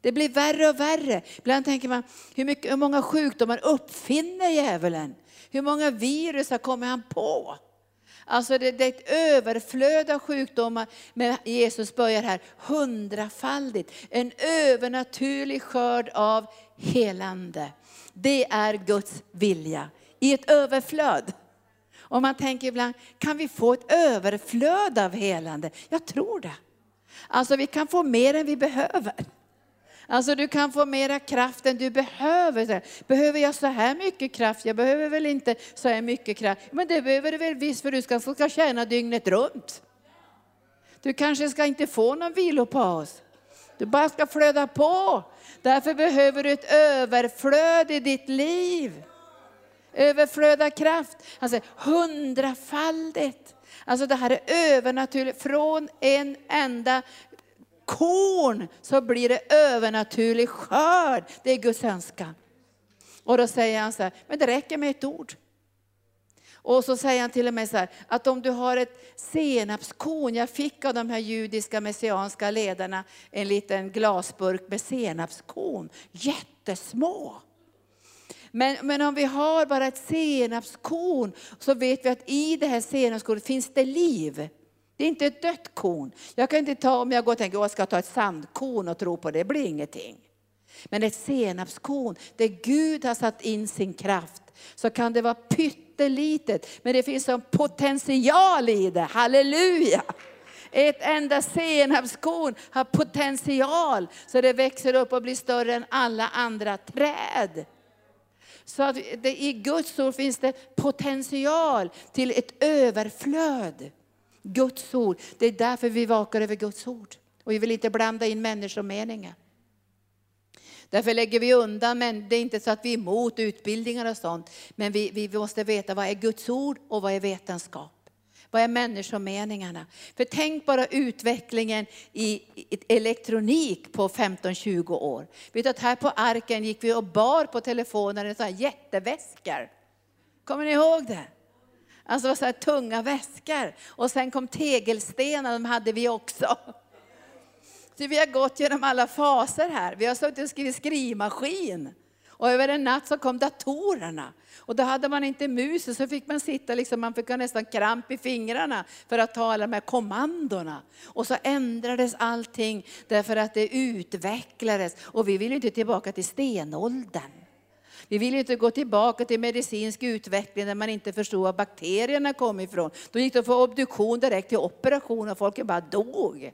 Speaker 1: Det blir värre och värre. Ibland tänker man, hur, mycket, hur många sjukdomar uppfinner djävulen? Hur många virus har kommit han på? Alltså det, det, är ett överflöd av sjukdomar. Men Jesus börjar här hundrafaldigt. En övernaturlig skörd av helande. Det är Guds vilja i ett överflöd. Och man tänker ibland, kan vi få ett överflöd av helande? Jag tror det. Alltså vi kan få mer än vi behöver. Alltså du kan få mera kraft än du behöver. Behöver jag så här mycket kraft? Jag behöver väl inte så här mycket kraft. Men det behöver du väl visst för du ska, ska tjäna dygnet runt. Du kanske ska inte få någon vilopaus. Du bara ska flöda på. Därför behöver du ett överflöd i ditt liv. Överflöd av kraft. säger hundrafaldigt. Alltså det här är övernaturligt. Från en enda korn så blir det övernaturlig skörd. Det är Guds önskan. Och då säger han så här, men det räcker med ett ord. Och så säger han till och med så här, att om du har ett senapskorn, jag fick av de här judiska messianska ledarna en liten glasburk med senapskorn, jättesmå. Men, men om vi har bara ett senapskorn så vet vi att i det här senapskornet finns det liv. Det är inte ett dött korn. Jag kan inte ta, om jag går och tänker jag ska ta ett sandkorn och tro på det, det blir ingenting. Men ett senapskorn, där Gud har satt in sin kraft, så kan det vara pytt, pyttelitet, men det finns en potential i det. Halleluja! Ett enda senapskorn har potential så det växer upp och blir större än alla andra träd. Så att det, i Guds ord finns det potential till ett överflöd. Guds ord. Det är därför vi vakar över Guds ord. Och vi vill inte blanda in människomeningen. Därför lägger vi undan, men det är inte så att vi är emot utbildningar och sånt. Men vi, vi måste veta vad är Guds ord och vad är vetenskap. Vad är människomeningarna? För tänk bara utvecklingen i elektronik på 15-20 år. Vet att här på arken gick vi och bar på telefonen en jätteväskor. Kommer ni ihåg det? Alltså var så här tunga väskor. Och sen kom tegelstenar, de hade vi också. Så vi har gått genom alla faser här. Vi har suttit och skrivit skrivmaskin. Och över en natt så kom datorerna. Och då hade man inte mus, så fick man sitta, liksom, man fick nästan kramp i fingrarna för att ta alla de här kommandona. Och så ändrades allting därför att det utvecklades. Och vi vill inte tillbaka till stenåldern. Vi vill inte gå tillbaka till medicinsk utveckling där man inte förstod var bakterierna kom ifrån. Då gick de från obduktion direkt till operation och folk bara dog.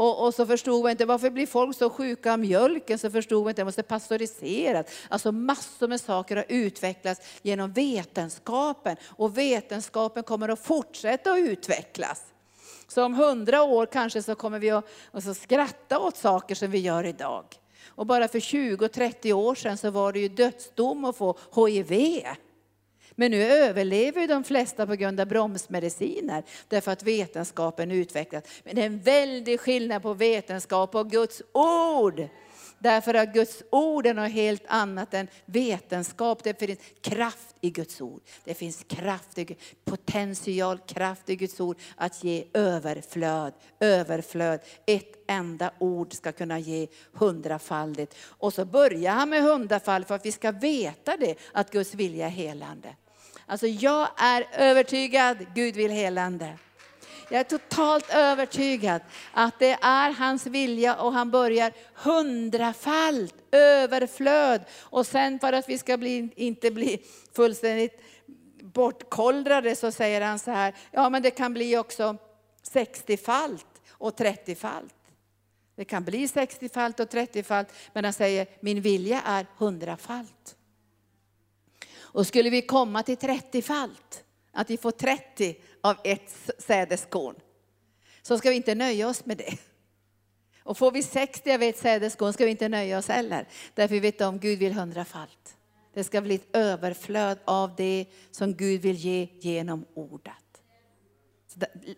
Speaker 1: Och, och, så förstod man inte varför blir folk så sjuka av mjölken, så förstod man inte det måste pastöriseras. Alltså massor med saker har utvecklats genom vetenskapen och vetenskapen kommer att fortsätta att utvecklas. Så om hundra år kanske så kommer vi att, att skratta åt saker som vi gör idag. Och bara för 20-30 år sedan så var det ju dödsdom att få HIV. Men nu överlever de flesta på grund av bromsmediciner, därför att vetenskapen utvecklas. Men det är en väldig skillnad på vetenskap och Guds ord. Därför att Guds ord är något helt annat än vetenskap. Det finns kraft i Guds ord. Det finns kraft, potential, kraft i Guds ord att ge överflöd. Överflöd. Ett enda ord ska kunna ge hundrafaldigt. Och så börjar han med hundrafaldigt för att vi ska veta det, att Guds vilja är helande. Alltså jag är övertygad, Gud vill helande. Jag är totalt övertygad att det är hans vilja och han börjar hundrafalt, överflöd. Och sen för att vi ska bli, inte bli fullständigt bortkollrade så säger han så här, ja men det kan bli också 60-falt och 30-falt. Det kan bli 60-falt och 30-falt, men han säger min vilja är hundrafalt. Och skulle vi komma till 30-falt, att vi får 30 av ett sädeskorn, så ska vi inte nöja oss med det. Och får vi 60 av ett sädeskorn ska vi inte nöja oss heller. Därför vi vet om Gud vill hundrafalt. Det ska bli ett överflöd av det som Gud vill ge genom ordet.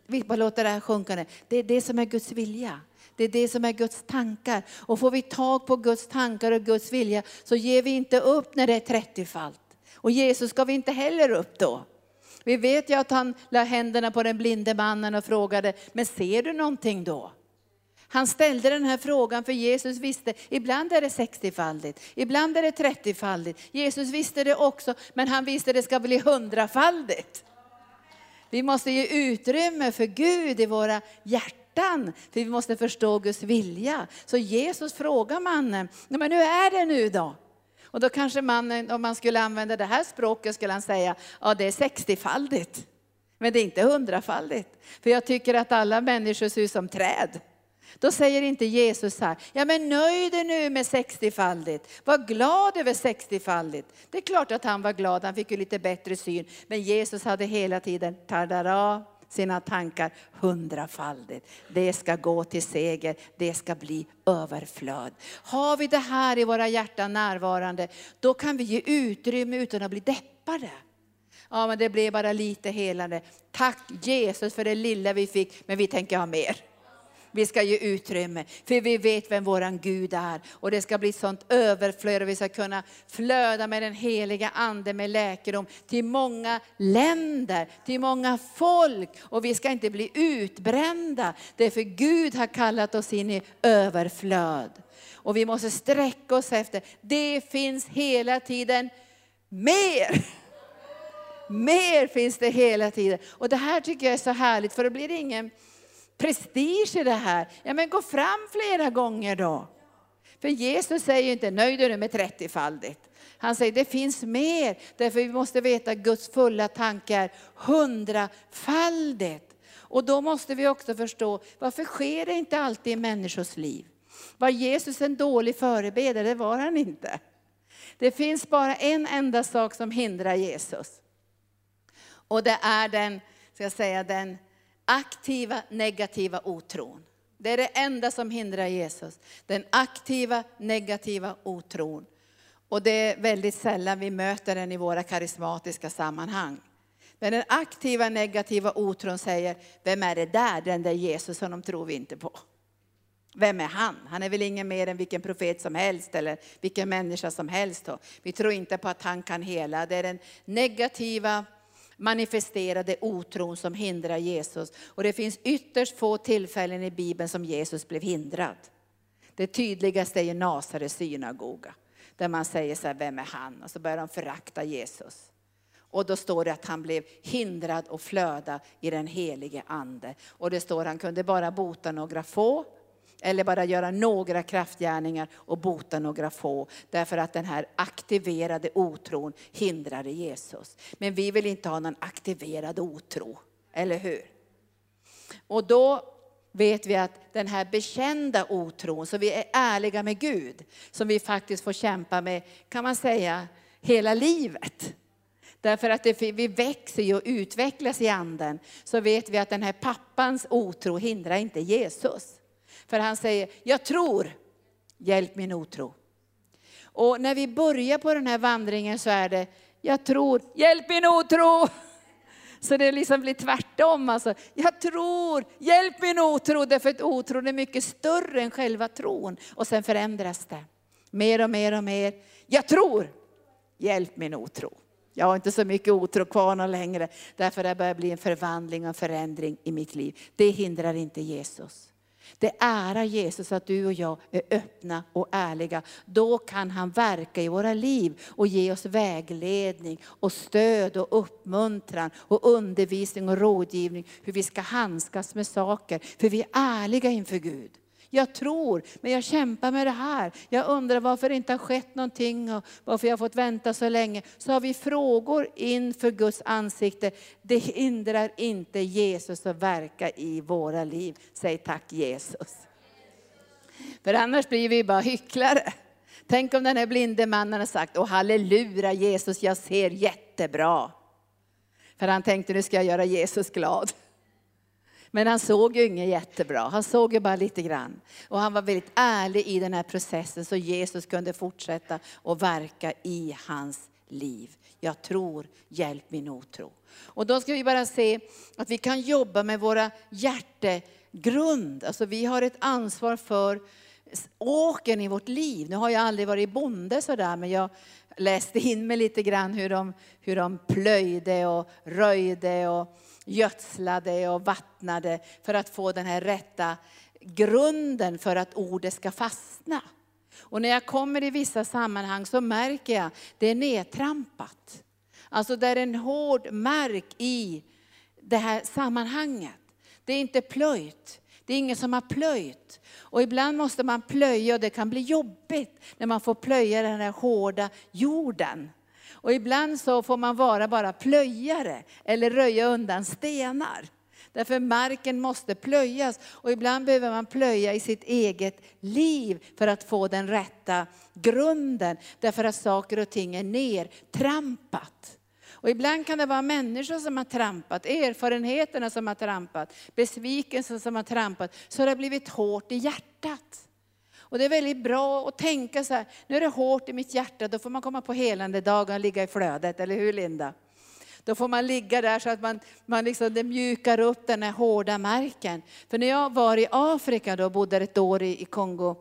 Speaker 1: vi bara låter det här sjunka ner. Det är det som är Guds vilja. Det är det som är Guds tankar. Och får vi tag på Guds tankar och Guds vilja så ger vi inte upp när det är 30-falt. Och Jesus gav inte heller upp då. Vi vet ju att han la händerna på den blinde mannen och frågade, men ser du någonting då? Han ställde den här frågan för Jesus visste, ibland är det 60-faldigt, ibland är det 30-faldigt. Jesus visste det också, men han visste det ska bli hundrafaldigt. Vi måste ge utrymme för Gud i våra hjärtan, för vi måste förstå Guds vilja. Så Jesus frågar mannen, men hur är det nu då? Och då kanske man, eh, om man skulle använda det här språket, skulle han säga, ja det är 60-faldigt. Men det är inte hundrafaldigt. För jag tycker att alla människor ser ut som träd. Då säger inte Jesus här, ja men nöj dig nu med 60-faldigt. Var glad över 60-faldigt. Det är klart att han var glad, han fick ju lite bättre syn. Men Jesus hade hela tiden, tadara, sina tankar hundrafaldigt. Det ska gå till seger, det ska bli överflöd. Har vi det här i våra hjärtan närvarande, då kan vi ge utrymme utan att bli deppade. Ja, men det blev bara lite helande. Tack Jesus för det lilla vi fick, men vi tänker ha mer. Vi ska ge utrymme, för vi vet vem våran Gud är. Och det ska bli ett sånt överflöd och vi ska kunna flöda med den heliga Ande med läkedom till många länder, till många folk. Och vi ska inte bli utbrända, därför Gud har kallat oss in i överflöd. Och vi måste sträcka oss efter, det finns hela tiden mer. Mer finns det hela tiden. Och det här tycker jag är så härligt, för det blir ingen prestige i det här. Ja men gå fram flera gånger då. För Jesus säger inte nöjd du med 30-faldigt. Han säger det finns mer, därför vi måste veta Guds fulla tankar hundrafaldigt. Och då måste vi också förstå, varför sker det inte alltid i människors liv? Var Jesus en dålig förebedjare? Det var han inte. Det finns bara en enda sak som hindrar Jesus. Och det är den, ska jag säga, den aktiva negativa otron. Det är det enda som hindrar Jesus. Den aktiva negativa otron. Och det är väldigt sällan vi möter den i våra karismatiska sammanhang. Men den aktiva negativa otron säger, vem är det där, den där Jesus, honom tror vi inte på. Vem är han? Han är väl ingen mer än vilken profet som helst eller vilken människa som helst. Vi tror inte på att han kan hela. Det är den negativa manifesterade otron som hindrar Jesus. Och det finns ytterst få tillfällen i Bibeln som Jesus blev hindrad. Det tydligaste är Nasarets synagoga. Där man säger så här, vem är han? Och så börjar de förakta Jesus. Och då står det att han blev hindrad och flöda i den helige ande. Och det står att han kunde bara bota några få eller bara göra några kraftgärningar och bota några få. Därför att den här aktiverade otron hindrade Jesus. Men vi vill inte ha någon aktiverad otro, eller hur? Och då vet vi att den här bekända otron, så vi är ärliga med Gud, som vi faktiskt får kämpa med, kan man säga, hela livet. Därför att det, vi växer och utvecklas i anden, så vet vi att den här pappans otro hindrar inte Jesus. För han säger, jag tror, hjälp min otro. Och när vi börjar på den här vandringen så är det, Jag tror, hjälp min otro! Så det liksom blir tvärtom. Alltså, jag tror, hjälp min otro, därför att otron är mycket större än själva tron. Och sen förändras det. Mer och mer och mer. Jag tror, hjälp min otro. Jag har inte så mycket otro kvar längre, därför det börjar bli en förvandling och förändring i mitt liv. Det hindrar inte Jesus. Det ärar Jesus att du och jag är öppna och ärliga. Då kan han verka i våra liv och ge oss vägledning och stöd och uppmuntran och undervisning och rådgivning hur vi ska handskas med saker. För vi är ärliga inför Gud. Jag tror, men jag kämpar med det här. Jag undrar varför det inte har skett någonting och varför jag har fått vänta så länge. Så har vi frågor inför Guds ansikte. Det hindrar inte Jesus att verka i våra liv. Säg tack Jesus. För annars blir vi bara hycklare. Tänk om den här blinde mannen har sagt, åh halleluja Jesus, jag ser jättebra. För han tänkte, nu ska jag göra Jesus glad. Men han såg ju inget jättebra, han såg ju bara lite grann. Och han var väldigt ärlig i den här processen så Jesus kunde fortsätta att verka i hans liv. Jag tror, hjälp min otro. Och då ska vi bara se att vi kan jobba med våra hjärtegrund. Alltså vi har ett ansvar för åken i vårt liv. Nu har jag aldrig varit bonde sådär, men jag läste in mig lite grann hur de, hur de plöjde och röjde och gödslade och vattnade för att få den här rätta grunden för att ordet ska fastna. Och när jag kommer i vissa sammanhang så märker jag att det är nedtrampat. Alltså det är en hård mark i det här sammanhanget. Det är inte plöjt. Det är ingen som har plöjt. Och ibland måste man plöja och det kan bli jobbigt när man får plöja den här hårda jorden. Och ibland så får man vara bara plöjare eller röja undan stenar. Därför marken måste plöjas och ibland behöver man plöja i sitt eget liv för att få den rätta grunden. Därför att saker och ting är nertrampat. Och ibland kan det vara människor som har trampat, erfarenheterna som har trampat, besvikelsen som har trampat, så det har blivit hårt i hjärtat. Och det är väldigt bra att tänka så här, nu är det hårt i mitt hjärta, då får man komma på helande dagar och ligga i flödet, eller hur Linda? Då får man ligga där så att man, man liksom, det mjukar upp den här hårda marken. För när jag var i Afrika och bodde ett år i, i Kongo,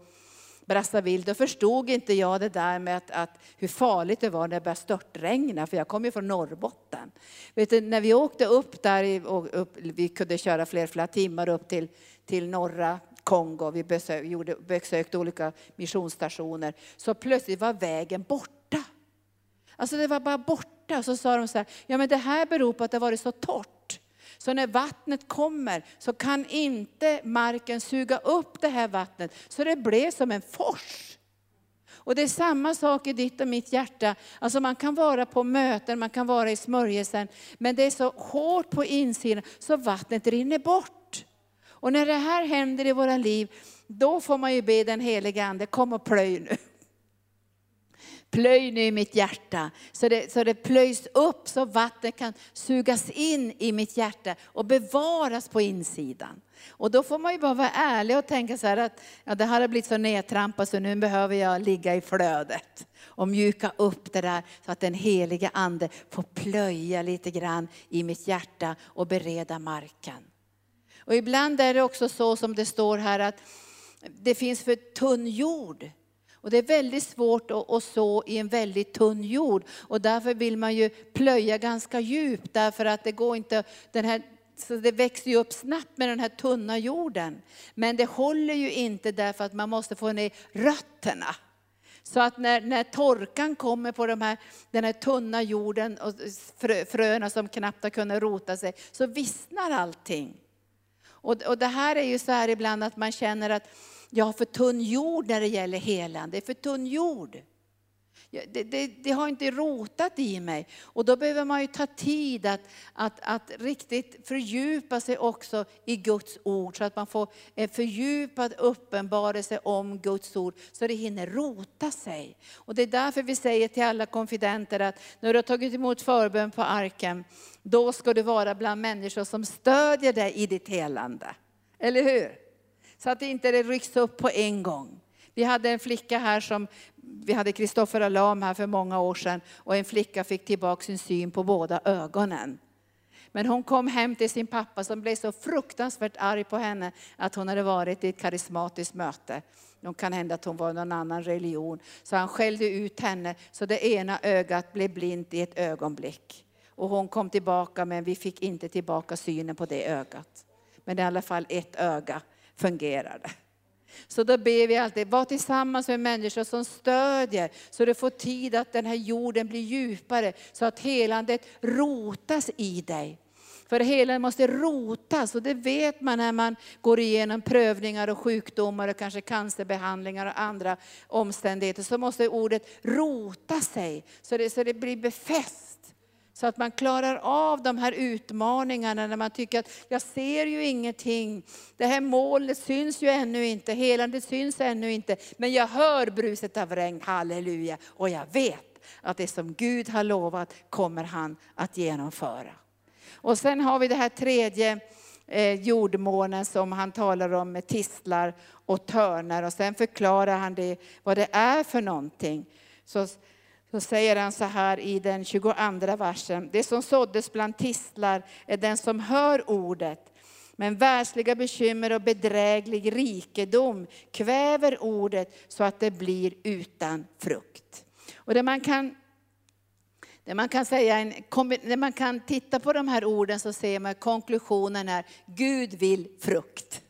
Speaker 1: Brazzaville, då förstod inte jag det där med att, att, hur farligt det var när det började störtregna, för jag kom ju från Norrbotten. Vet du, när vi åkte upp där, och upp, vi kunde köra fler, flera timmar upp till, till norra Kongo, vi besök, gjorde, besökte olika missionsstationer, så plötsligt var vägen borta. Alltså det var bara borta. Så sa de så här, ja men det här beror på att det varit så torrt. Så när vattnet kommer så kan inte marken suga upp det här vattnet. Så det blev som en fors. Och det är samma sak i ditt och mitt hjärta. Alltså man kan vara på möten, man kan vara i smörjelsen, men det är så hårt på insidan så vattnet rinner bort. Och när det här händer i våra liv, då får man ju be den helige Ande, kom och plöj nu. Plöj nu i mitt hjärta, så det, så det plöjs upp så vattnet kan sugas in i mitt hjärta och bevaras på insidan. Och då får man ju bara vara ärlig och tänka så här att ja, det här har blivit så nedtrampat så nu behöver jag ligga i flödet och mjuka upp det där så att den helige Ande får plöja lite grann i mitt hjärta och bereda marken. Och ibland är det också så som det står här att det finns för tunn jord. Och det är väldigt svårt att, så i en väldigt tunn jord. Och därför vill man ju plöja ganska djupt därför att det går inte, den här så det växer ju upp snabbt med den här tunna jorden. Men det håller ju inte därför att man måste få ner rötterna. Så att när, när torkan kommer på de här, den här tunna jorden och frö, fröna som knappt har kunnat rota sig, så vissnar allting. Och, och det här är ju så här ibland att man känner att jag har för tunn jord när det gäller helande. Det är för tunn jord. Det, det, det, har inte rotat i mig. Och då behöver man ju ta tid att, att, att riktigt fördjupa sig också i Guds ord. Så att man får en fördjupad uppenbarelse om Guds ord. Så det hinner rota sig. Och det är därför vi säger till alla konfidenter att när du har tagit emot förbön på arken, då ska du vara bland människor som stödjer dig i ditt helande. Eller hur? Så att det inte rycks upp på en gång. Vi hade en flicka här som, vi hade Kristoffer Alam här för många år sedan och en flicka fick tillbaka sin syn på båda ögonen. Men hon kom hem till sin pappa som blev så fruktansvärt arg på henne att hon hade varit i ett karismatiskt möte. Det kan hända att hon var någon annan religion. Så han skällde ut henne så det ena ögat blev blint i ett ögonblick. Och hon kom tillbaka men vi fick inte tillbaka synen på det ögat. Men i alla fall ett öga fungerade. Så då ber vi alltid, var tillsammans med människor som stödjer, så du får tid att den här jorden blir djupare, så att helandet rotas i dig. För helandet måste rotas och det vet man när man går igenom prövningar och sjukdomar och kanske cancerbehandlingar och andra omständigheter. Så måste ordet rota sig så det, så det blir befäst. Så att man klarar av de här utmaningarna när man tycker att jag ser ju ingenting. Det här målet syns ju ännu inte, helandet syns ännu inte. Men jag hör bruset av regn, halleluja. Och jag vet att det som Gud har lovat kommer han att genomföra. Och sen har vi det här tredje eh, jordmånen som han talar om med tistlar och törnar. Och sen förklarar han det, vad det är för någonting. Så så säger han så här i den 22 versen. Det som såddes bland tistlar är den som hör ordet. Men världsliga bekymmer och bedräglig rikedom kväver ordet så att det blir utan frukt. Och det man kan det man kan säga, när man kan titta på de här orden så ser man konklusionen är Gud vill frukt.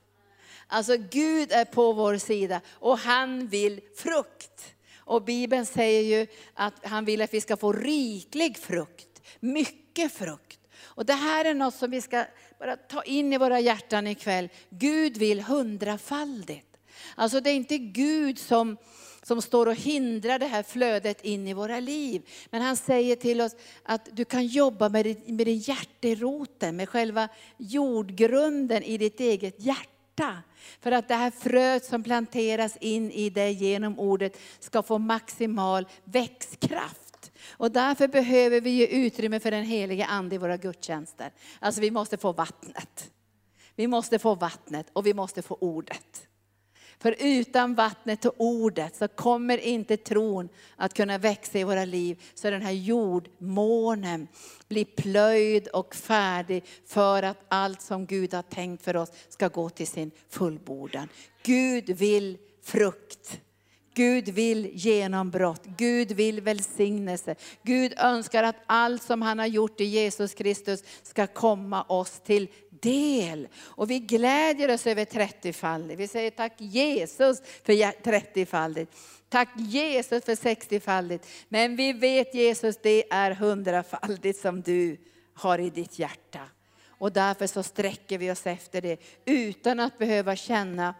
Speaker 1: Alltså Gud är på vår sida och han vill frukt. Och Bibeln säger ju att han vill att vi ska få riklig frukt, mycket frukt. Och det här är något som vi ska bara ta in i våra hjärtan ikväll. Gud vill hundrafaldigt. Alltså det är inte Gud som, som står och hindrar det här flödet in i våra liv. Men han säger till oss att du kan jobba med, med din hjärteroten, med själva jordgrunden i ditt eget hjärta hjärta. För att det här fröet som planteras in i dig genom ordet ska få maximal växtkraft. Och därför behöver vi ge utrymme för den helige Ande i våra gudstjänster. Alltså vi måste få vattnet. Vi måste få vattnet och vi måste få ordet. För utan vattnet och ordet så kommer inte tron att kunna växa i våra liv. Så den här jordmånen blir plöjd och färdig för att allt som Gud har tänkt för oss ska gå till sin fullbordan. Gud vill frukt. Gud vill genombrott, Gud vill välsignelse. Gud önskar att allt som han har gjort i Jesus Kristus ska komma oss till del. Och vi glädjer oss över 30-faldigt. Vi säger tack Jesus för 30-faldigt. Tack Jesus för 60-faldigt. Men vi vet Jesus, det är hundrafaldigt som du har i ditt hjärta. Och därför så sträcker vi oss efter det utan att behöva känna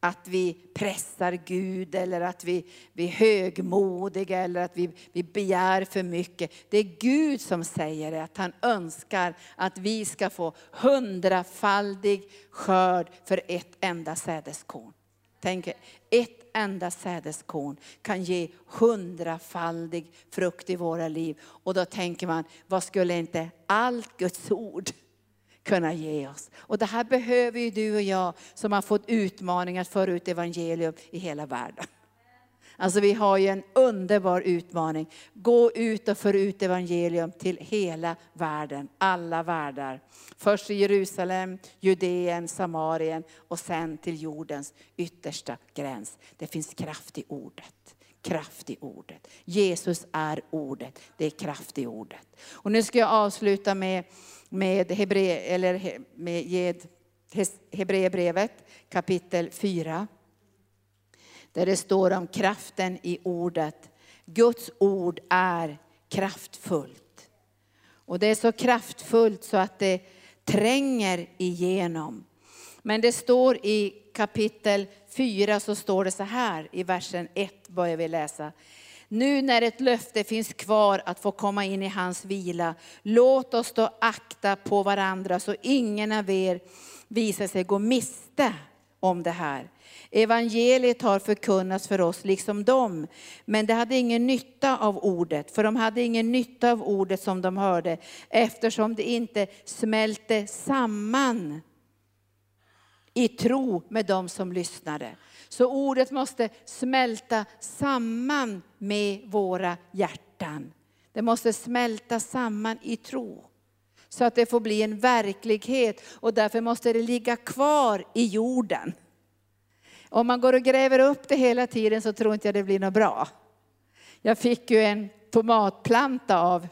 Speaker 1: att vi pressar Gud eller att vi, vi är högmodiga eller att vi, vi begär för mycket. Det är Gud som säger det, att han önskar att vi ska få hundrafaldig skörd för ett enda sädeskorn. Tänk, ett enda sädeskorn kan ge hundrafaldig frukt i våra liv. Och då tänker man, vad skulle inte allt Guds ord kunna ge oss. Och det här behöver ju du och jag som har fått utmaningar att föra ut evangelium i hela världen. Alltså vi har ju en underbar utmaning. Gå ut och för ut evangelium till hela världen, alla världar. Först i Jerusalem, Judeen, Samarien och sen till jordens yttersta gräns. Det finns kraft i ordet kraft i ordet. Jesus är ordet, det är kraft i ordet. Och nu ska jag avsluta med med, Hebre, eller med Hebreerbrevet kapitel 4. Där det står om kraften i ordet. Guds ord är kraftfullt. Och det är så kraftfullt så att det tränger igenom. Men det står i kapitel 4 så står det så här i versen 1 börjar vi läsa. Nu när ett löfte finns kvar att få komma in i hans vila, låt oss då akta på varandra så ingen av er visar sig gå miste om det här. Evangeliet har förkunnats för oss liksom dem, men de hade ingen nytta av ordet, för de hade ingen nytta av ordet som de hörde, eftersom det inte smälte samman i tro med dem som lyssnade. Så ordet måste smälta samman med våra hjärtan. Det måste smälta samman i tro. Så att det får bli en verklighet och därför måste det ligga kvar i jorden. Om man går och gräver upp det hela tiden så tror inte jag det blir något bra. Jag fick ju en tomatplanta av,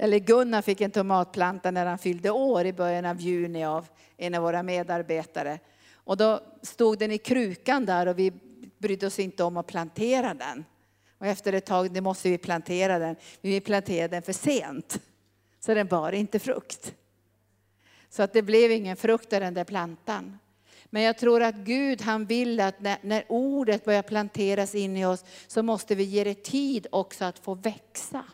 Speaker 1: eller Gunnar fick en tomatplanta när han fyllde år i början av juni av en av våra medarbetare. Och då stod den i krukan där och vi brydde oss inte om att plantera den. Och efter ett tag, det måste vi plantera den. Men vi planterade den för sent. Så den bar inte frukt. Så att det blev ingen frukt av den där plantan. Men jag tror att Gud han vill att när, när, ordet börjar planteras in i oss så måste vi ge det tid också att få växa.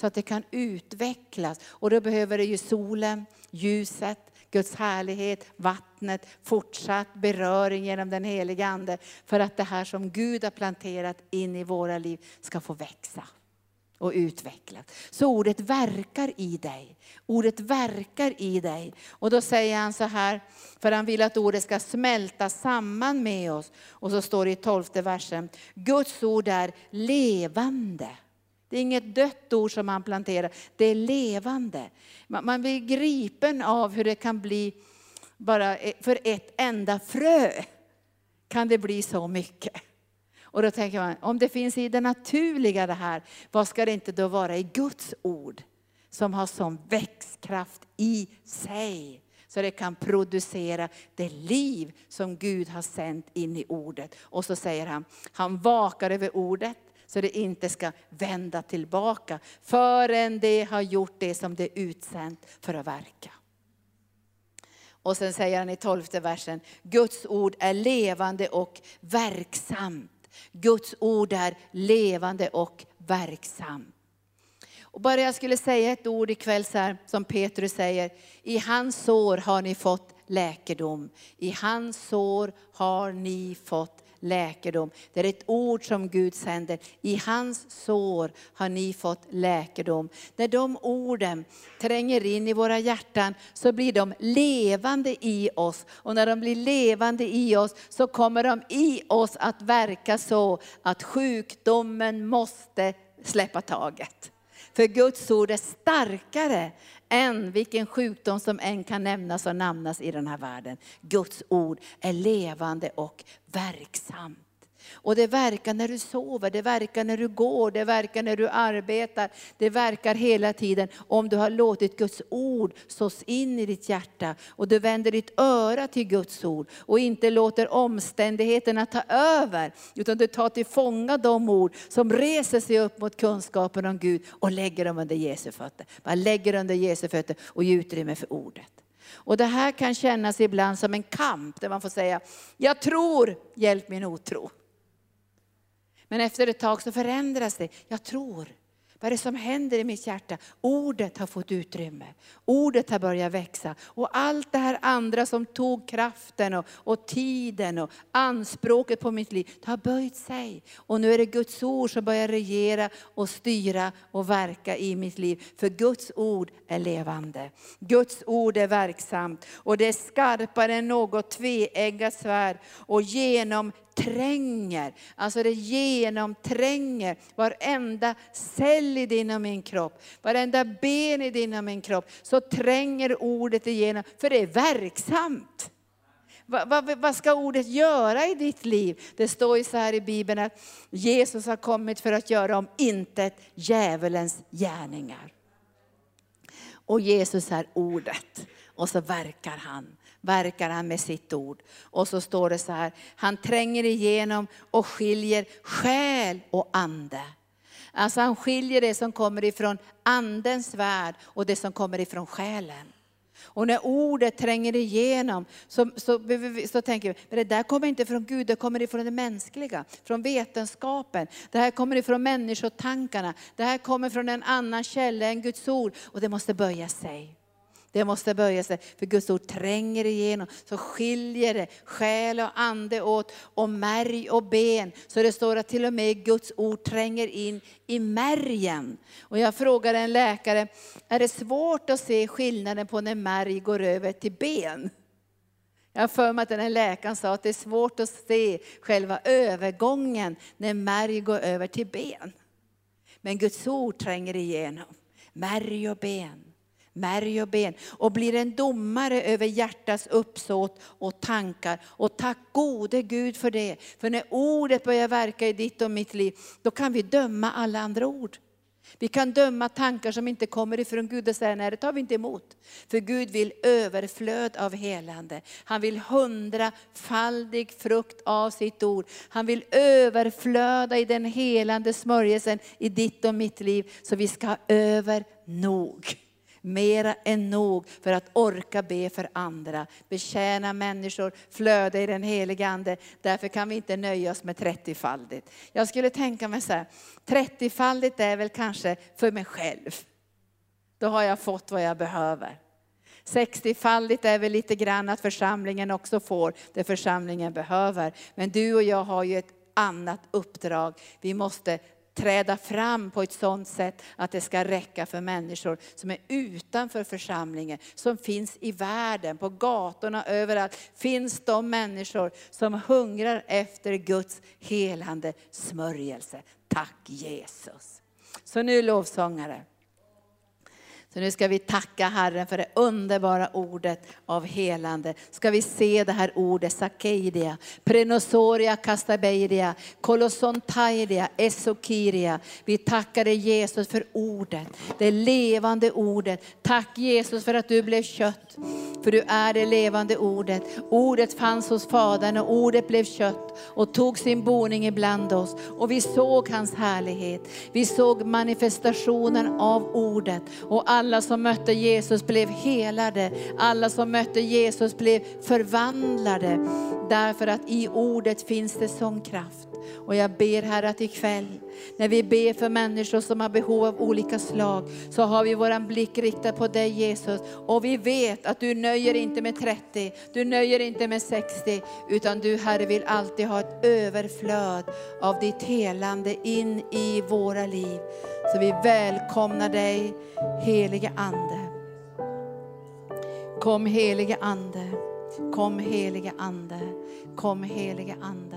Speaker 1: Så att det kan utvecklas. Och då behöver det ju solen, ljuset, Guds härlighet, vattnet, fortsatt beröring genom den heliga Ande. För att det här som Gud har planterat in i våra liv ska få växa och utvecklas. Så ordet verkar i dig. Ordet verkar i dig. Och då säger han så här, för han vill att ordet ska smälta samman med oss. Och så står det i tolfte versen, Guds ord är levande. Det är inget dött ord som man planterar, det är levande. Man blir gripen av hur det kan bli bara e-, för ett enda frö. Kan det bli så mycket. Och då tänker man, om det finns i det naturliga det här, vad ska det inte då vara i Guds ord? Som har sån växtkraft i sig. Så det kan producera det liv som Gud har sänt in i ordet. Och så säger han, han vakar över ordet så det inte ska vända tillbaka förrän det har gjort det som det är utsänt för att verka. Och sen säger han i tolfte versen, Guds ord är levande och verksamt. Guds ord är levande och verksamt. Och bara jag skulle säga ett ord ikväll så här, som Petrus säger, i hans sår har ni fått läkedom. I hans sår har ni fått läkedom. Det är ett ord som Gud sänder. I hans sår har ni fått läkedom. När de orden tränger in i våra hjärtan så blir de levande i oss. Och när de blir levande i oss så kommer de i oss att verka så att sjukdomen måste släppa taget. För Guds ord är starkare än vilken sjukdom som än kan nämnas och namnas i den här världen. Guds ord är levande och verksamt. Och det verkar när du sover, det verkar när du går, det verkar när du arbetar. Det verkar hela tiden om du har låtit Guds ord sås in i ditt hjärta. Och du vänder ditt öra till Guds ord och inte låter omständigheterna ta över. Utan du tar till fånga de ord som reser sig upp mot kunskapen om Gud och lägger dem under Jesu fötter. Bara lägger under Jesu fötter och ger utrymme för ordet. Och det här kan kännas ibland som en kamp där man får säga, jag tror, hjälp min otro. Men efter ett tag så förändras det. Jag tror. Vad är det som händer i mitt hjärta? Ordet har fått utrymme. Ordet har börjat växa. Och allt det här andra som tog kraften och, och tiden och anspråket på mitt liv, det har böjt sig. Och nu är det Guds ord som börjar regera och styra och verka i mitt liv. För Guds ord är levande. Guds ord är verksamt och det är skarpare än något tveeggat svärd och genom tränger, alltså det genomtränger varenda cell i din och min kropp, varenda ben i din och min kropp, så tränger ordet igenom, för det är verksamt. Vad, vad, vad, ska ordet göra i ditt liv? Det står ju så här i Bibeln att Jesus har kommit för att göra om intet djävulens gärningar. Och Jesus är ordet och så verkar han verkar han med sitt ord. Och så står det så här, han tränger igenom och skiljer själ och ande. Alltså han skiljer det som kommer ifrån andens värld och det som kommer ifrån själen. Och när ordet tränger igenom så, så, så tänker vi, men det där kommer inte från Gud, det kommer ifrån det mänskliga, från vetenskapen. Det här kommer ifrån människotankarna, det här kommer från en annan källa än Guds ord och det måste böja sig. Det måste böja sig, för Guds ord tränger igenom, så skiljer det själ och ande åt, och märg och ben. Så det står att till och med Guds ord tränger in i märgen. Och jag frågade en läkare, är det svårt att se skillnaden på när märg går över till ben? Jag har för mig att den här läkaren sa att det är svårt att se själva övergången när märg går över till ben. Men Guds ord tränger igenom. Märg och ben, märg och ben. Och blir en domare över hjärtats uppsåt och tankar. Och tack gode Gud för det. För när ordet börjar verka i ditt och mitt liv, då kan vi döma alla andra ord. Vi kan döma tankar som inte kommer ifrån Gud och säga nej, det tar vi inte emot. För Gud vill överflöd av helande. Han vill hundrafaldig frukt av sitt ord. Han vill överflöda i den helande smörjelsen i ditt och mitt liv. Så vi ska ha över nog mera än nog för att orka be för andra, betjäna människor, flöda i den heliga Ande. Därför kan vi inte nöja oss med 30-faldigt. Jag skulle tänka mig så här, 30-faldigt är väl kanske för mig själv. Då har jag fått vad jag behöver. 60-faldigt är väl lite grann att församlingen också får det församlingen behöver. Men du och jag har ju ett annat uppdrag. Vi måste träda fram på ett sådant sätt att det ska räcka för människor som är utanför församlingen, som finns i världen, på gatorna, överallt. Finns de människor som hungrar efter Guds helande smörjelse. Tack Jesus. Så nu lovsångare. Så nu ska vi tacka Herren för det underbara ordet av helande. Ska vi se det här ordet, sakeidia, prenosoria kastabeidia, kolosontaidia, esokiria. Vi tackar dig Jesus för ordet, det levande ordet. Tack Jesus för att du blev kött, för du är det levande ordet. Ordet fanns hos Fadern och ordet blev kött och tog sin boning ibland oss. Och vi såg hans härlighet. Vi såg manifestationen av ordet. Och alla som mötte Jesus blev helade. Alla som mötte Jesus blev förvandlade. Därför att i ordet finns det sån kraft. Och jag ber Herre att ikväll, när vi ber för människor som har behov av olika slag, så har vi våran blick riktad på dig Jesus. Och vi vet att du nöjer inte med 30, du nöjer inte med 60, utan du Herre vill alltid ha ett överflöd av ditt helande in i våra liv. Så vi välkomnar dig, helige Ande. Kom helige Ande, kom helige Ande, kom helige Ande,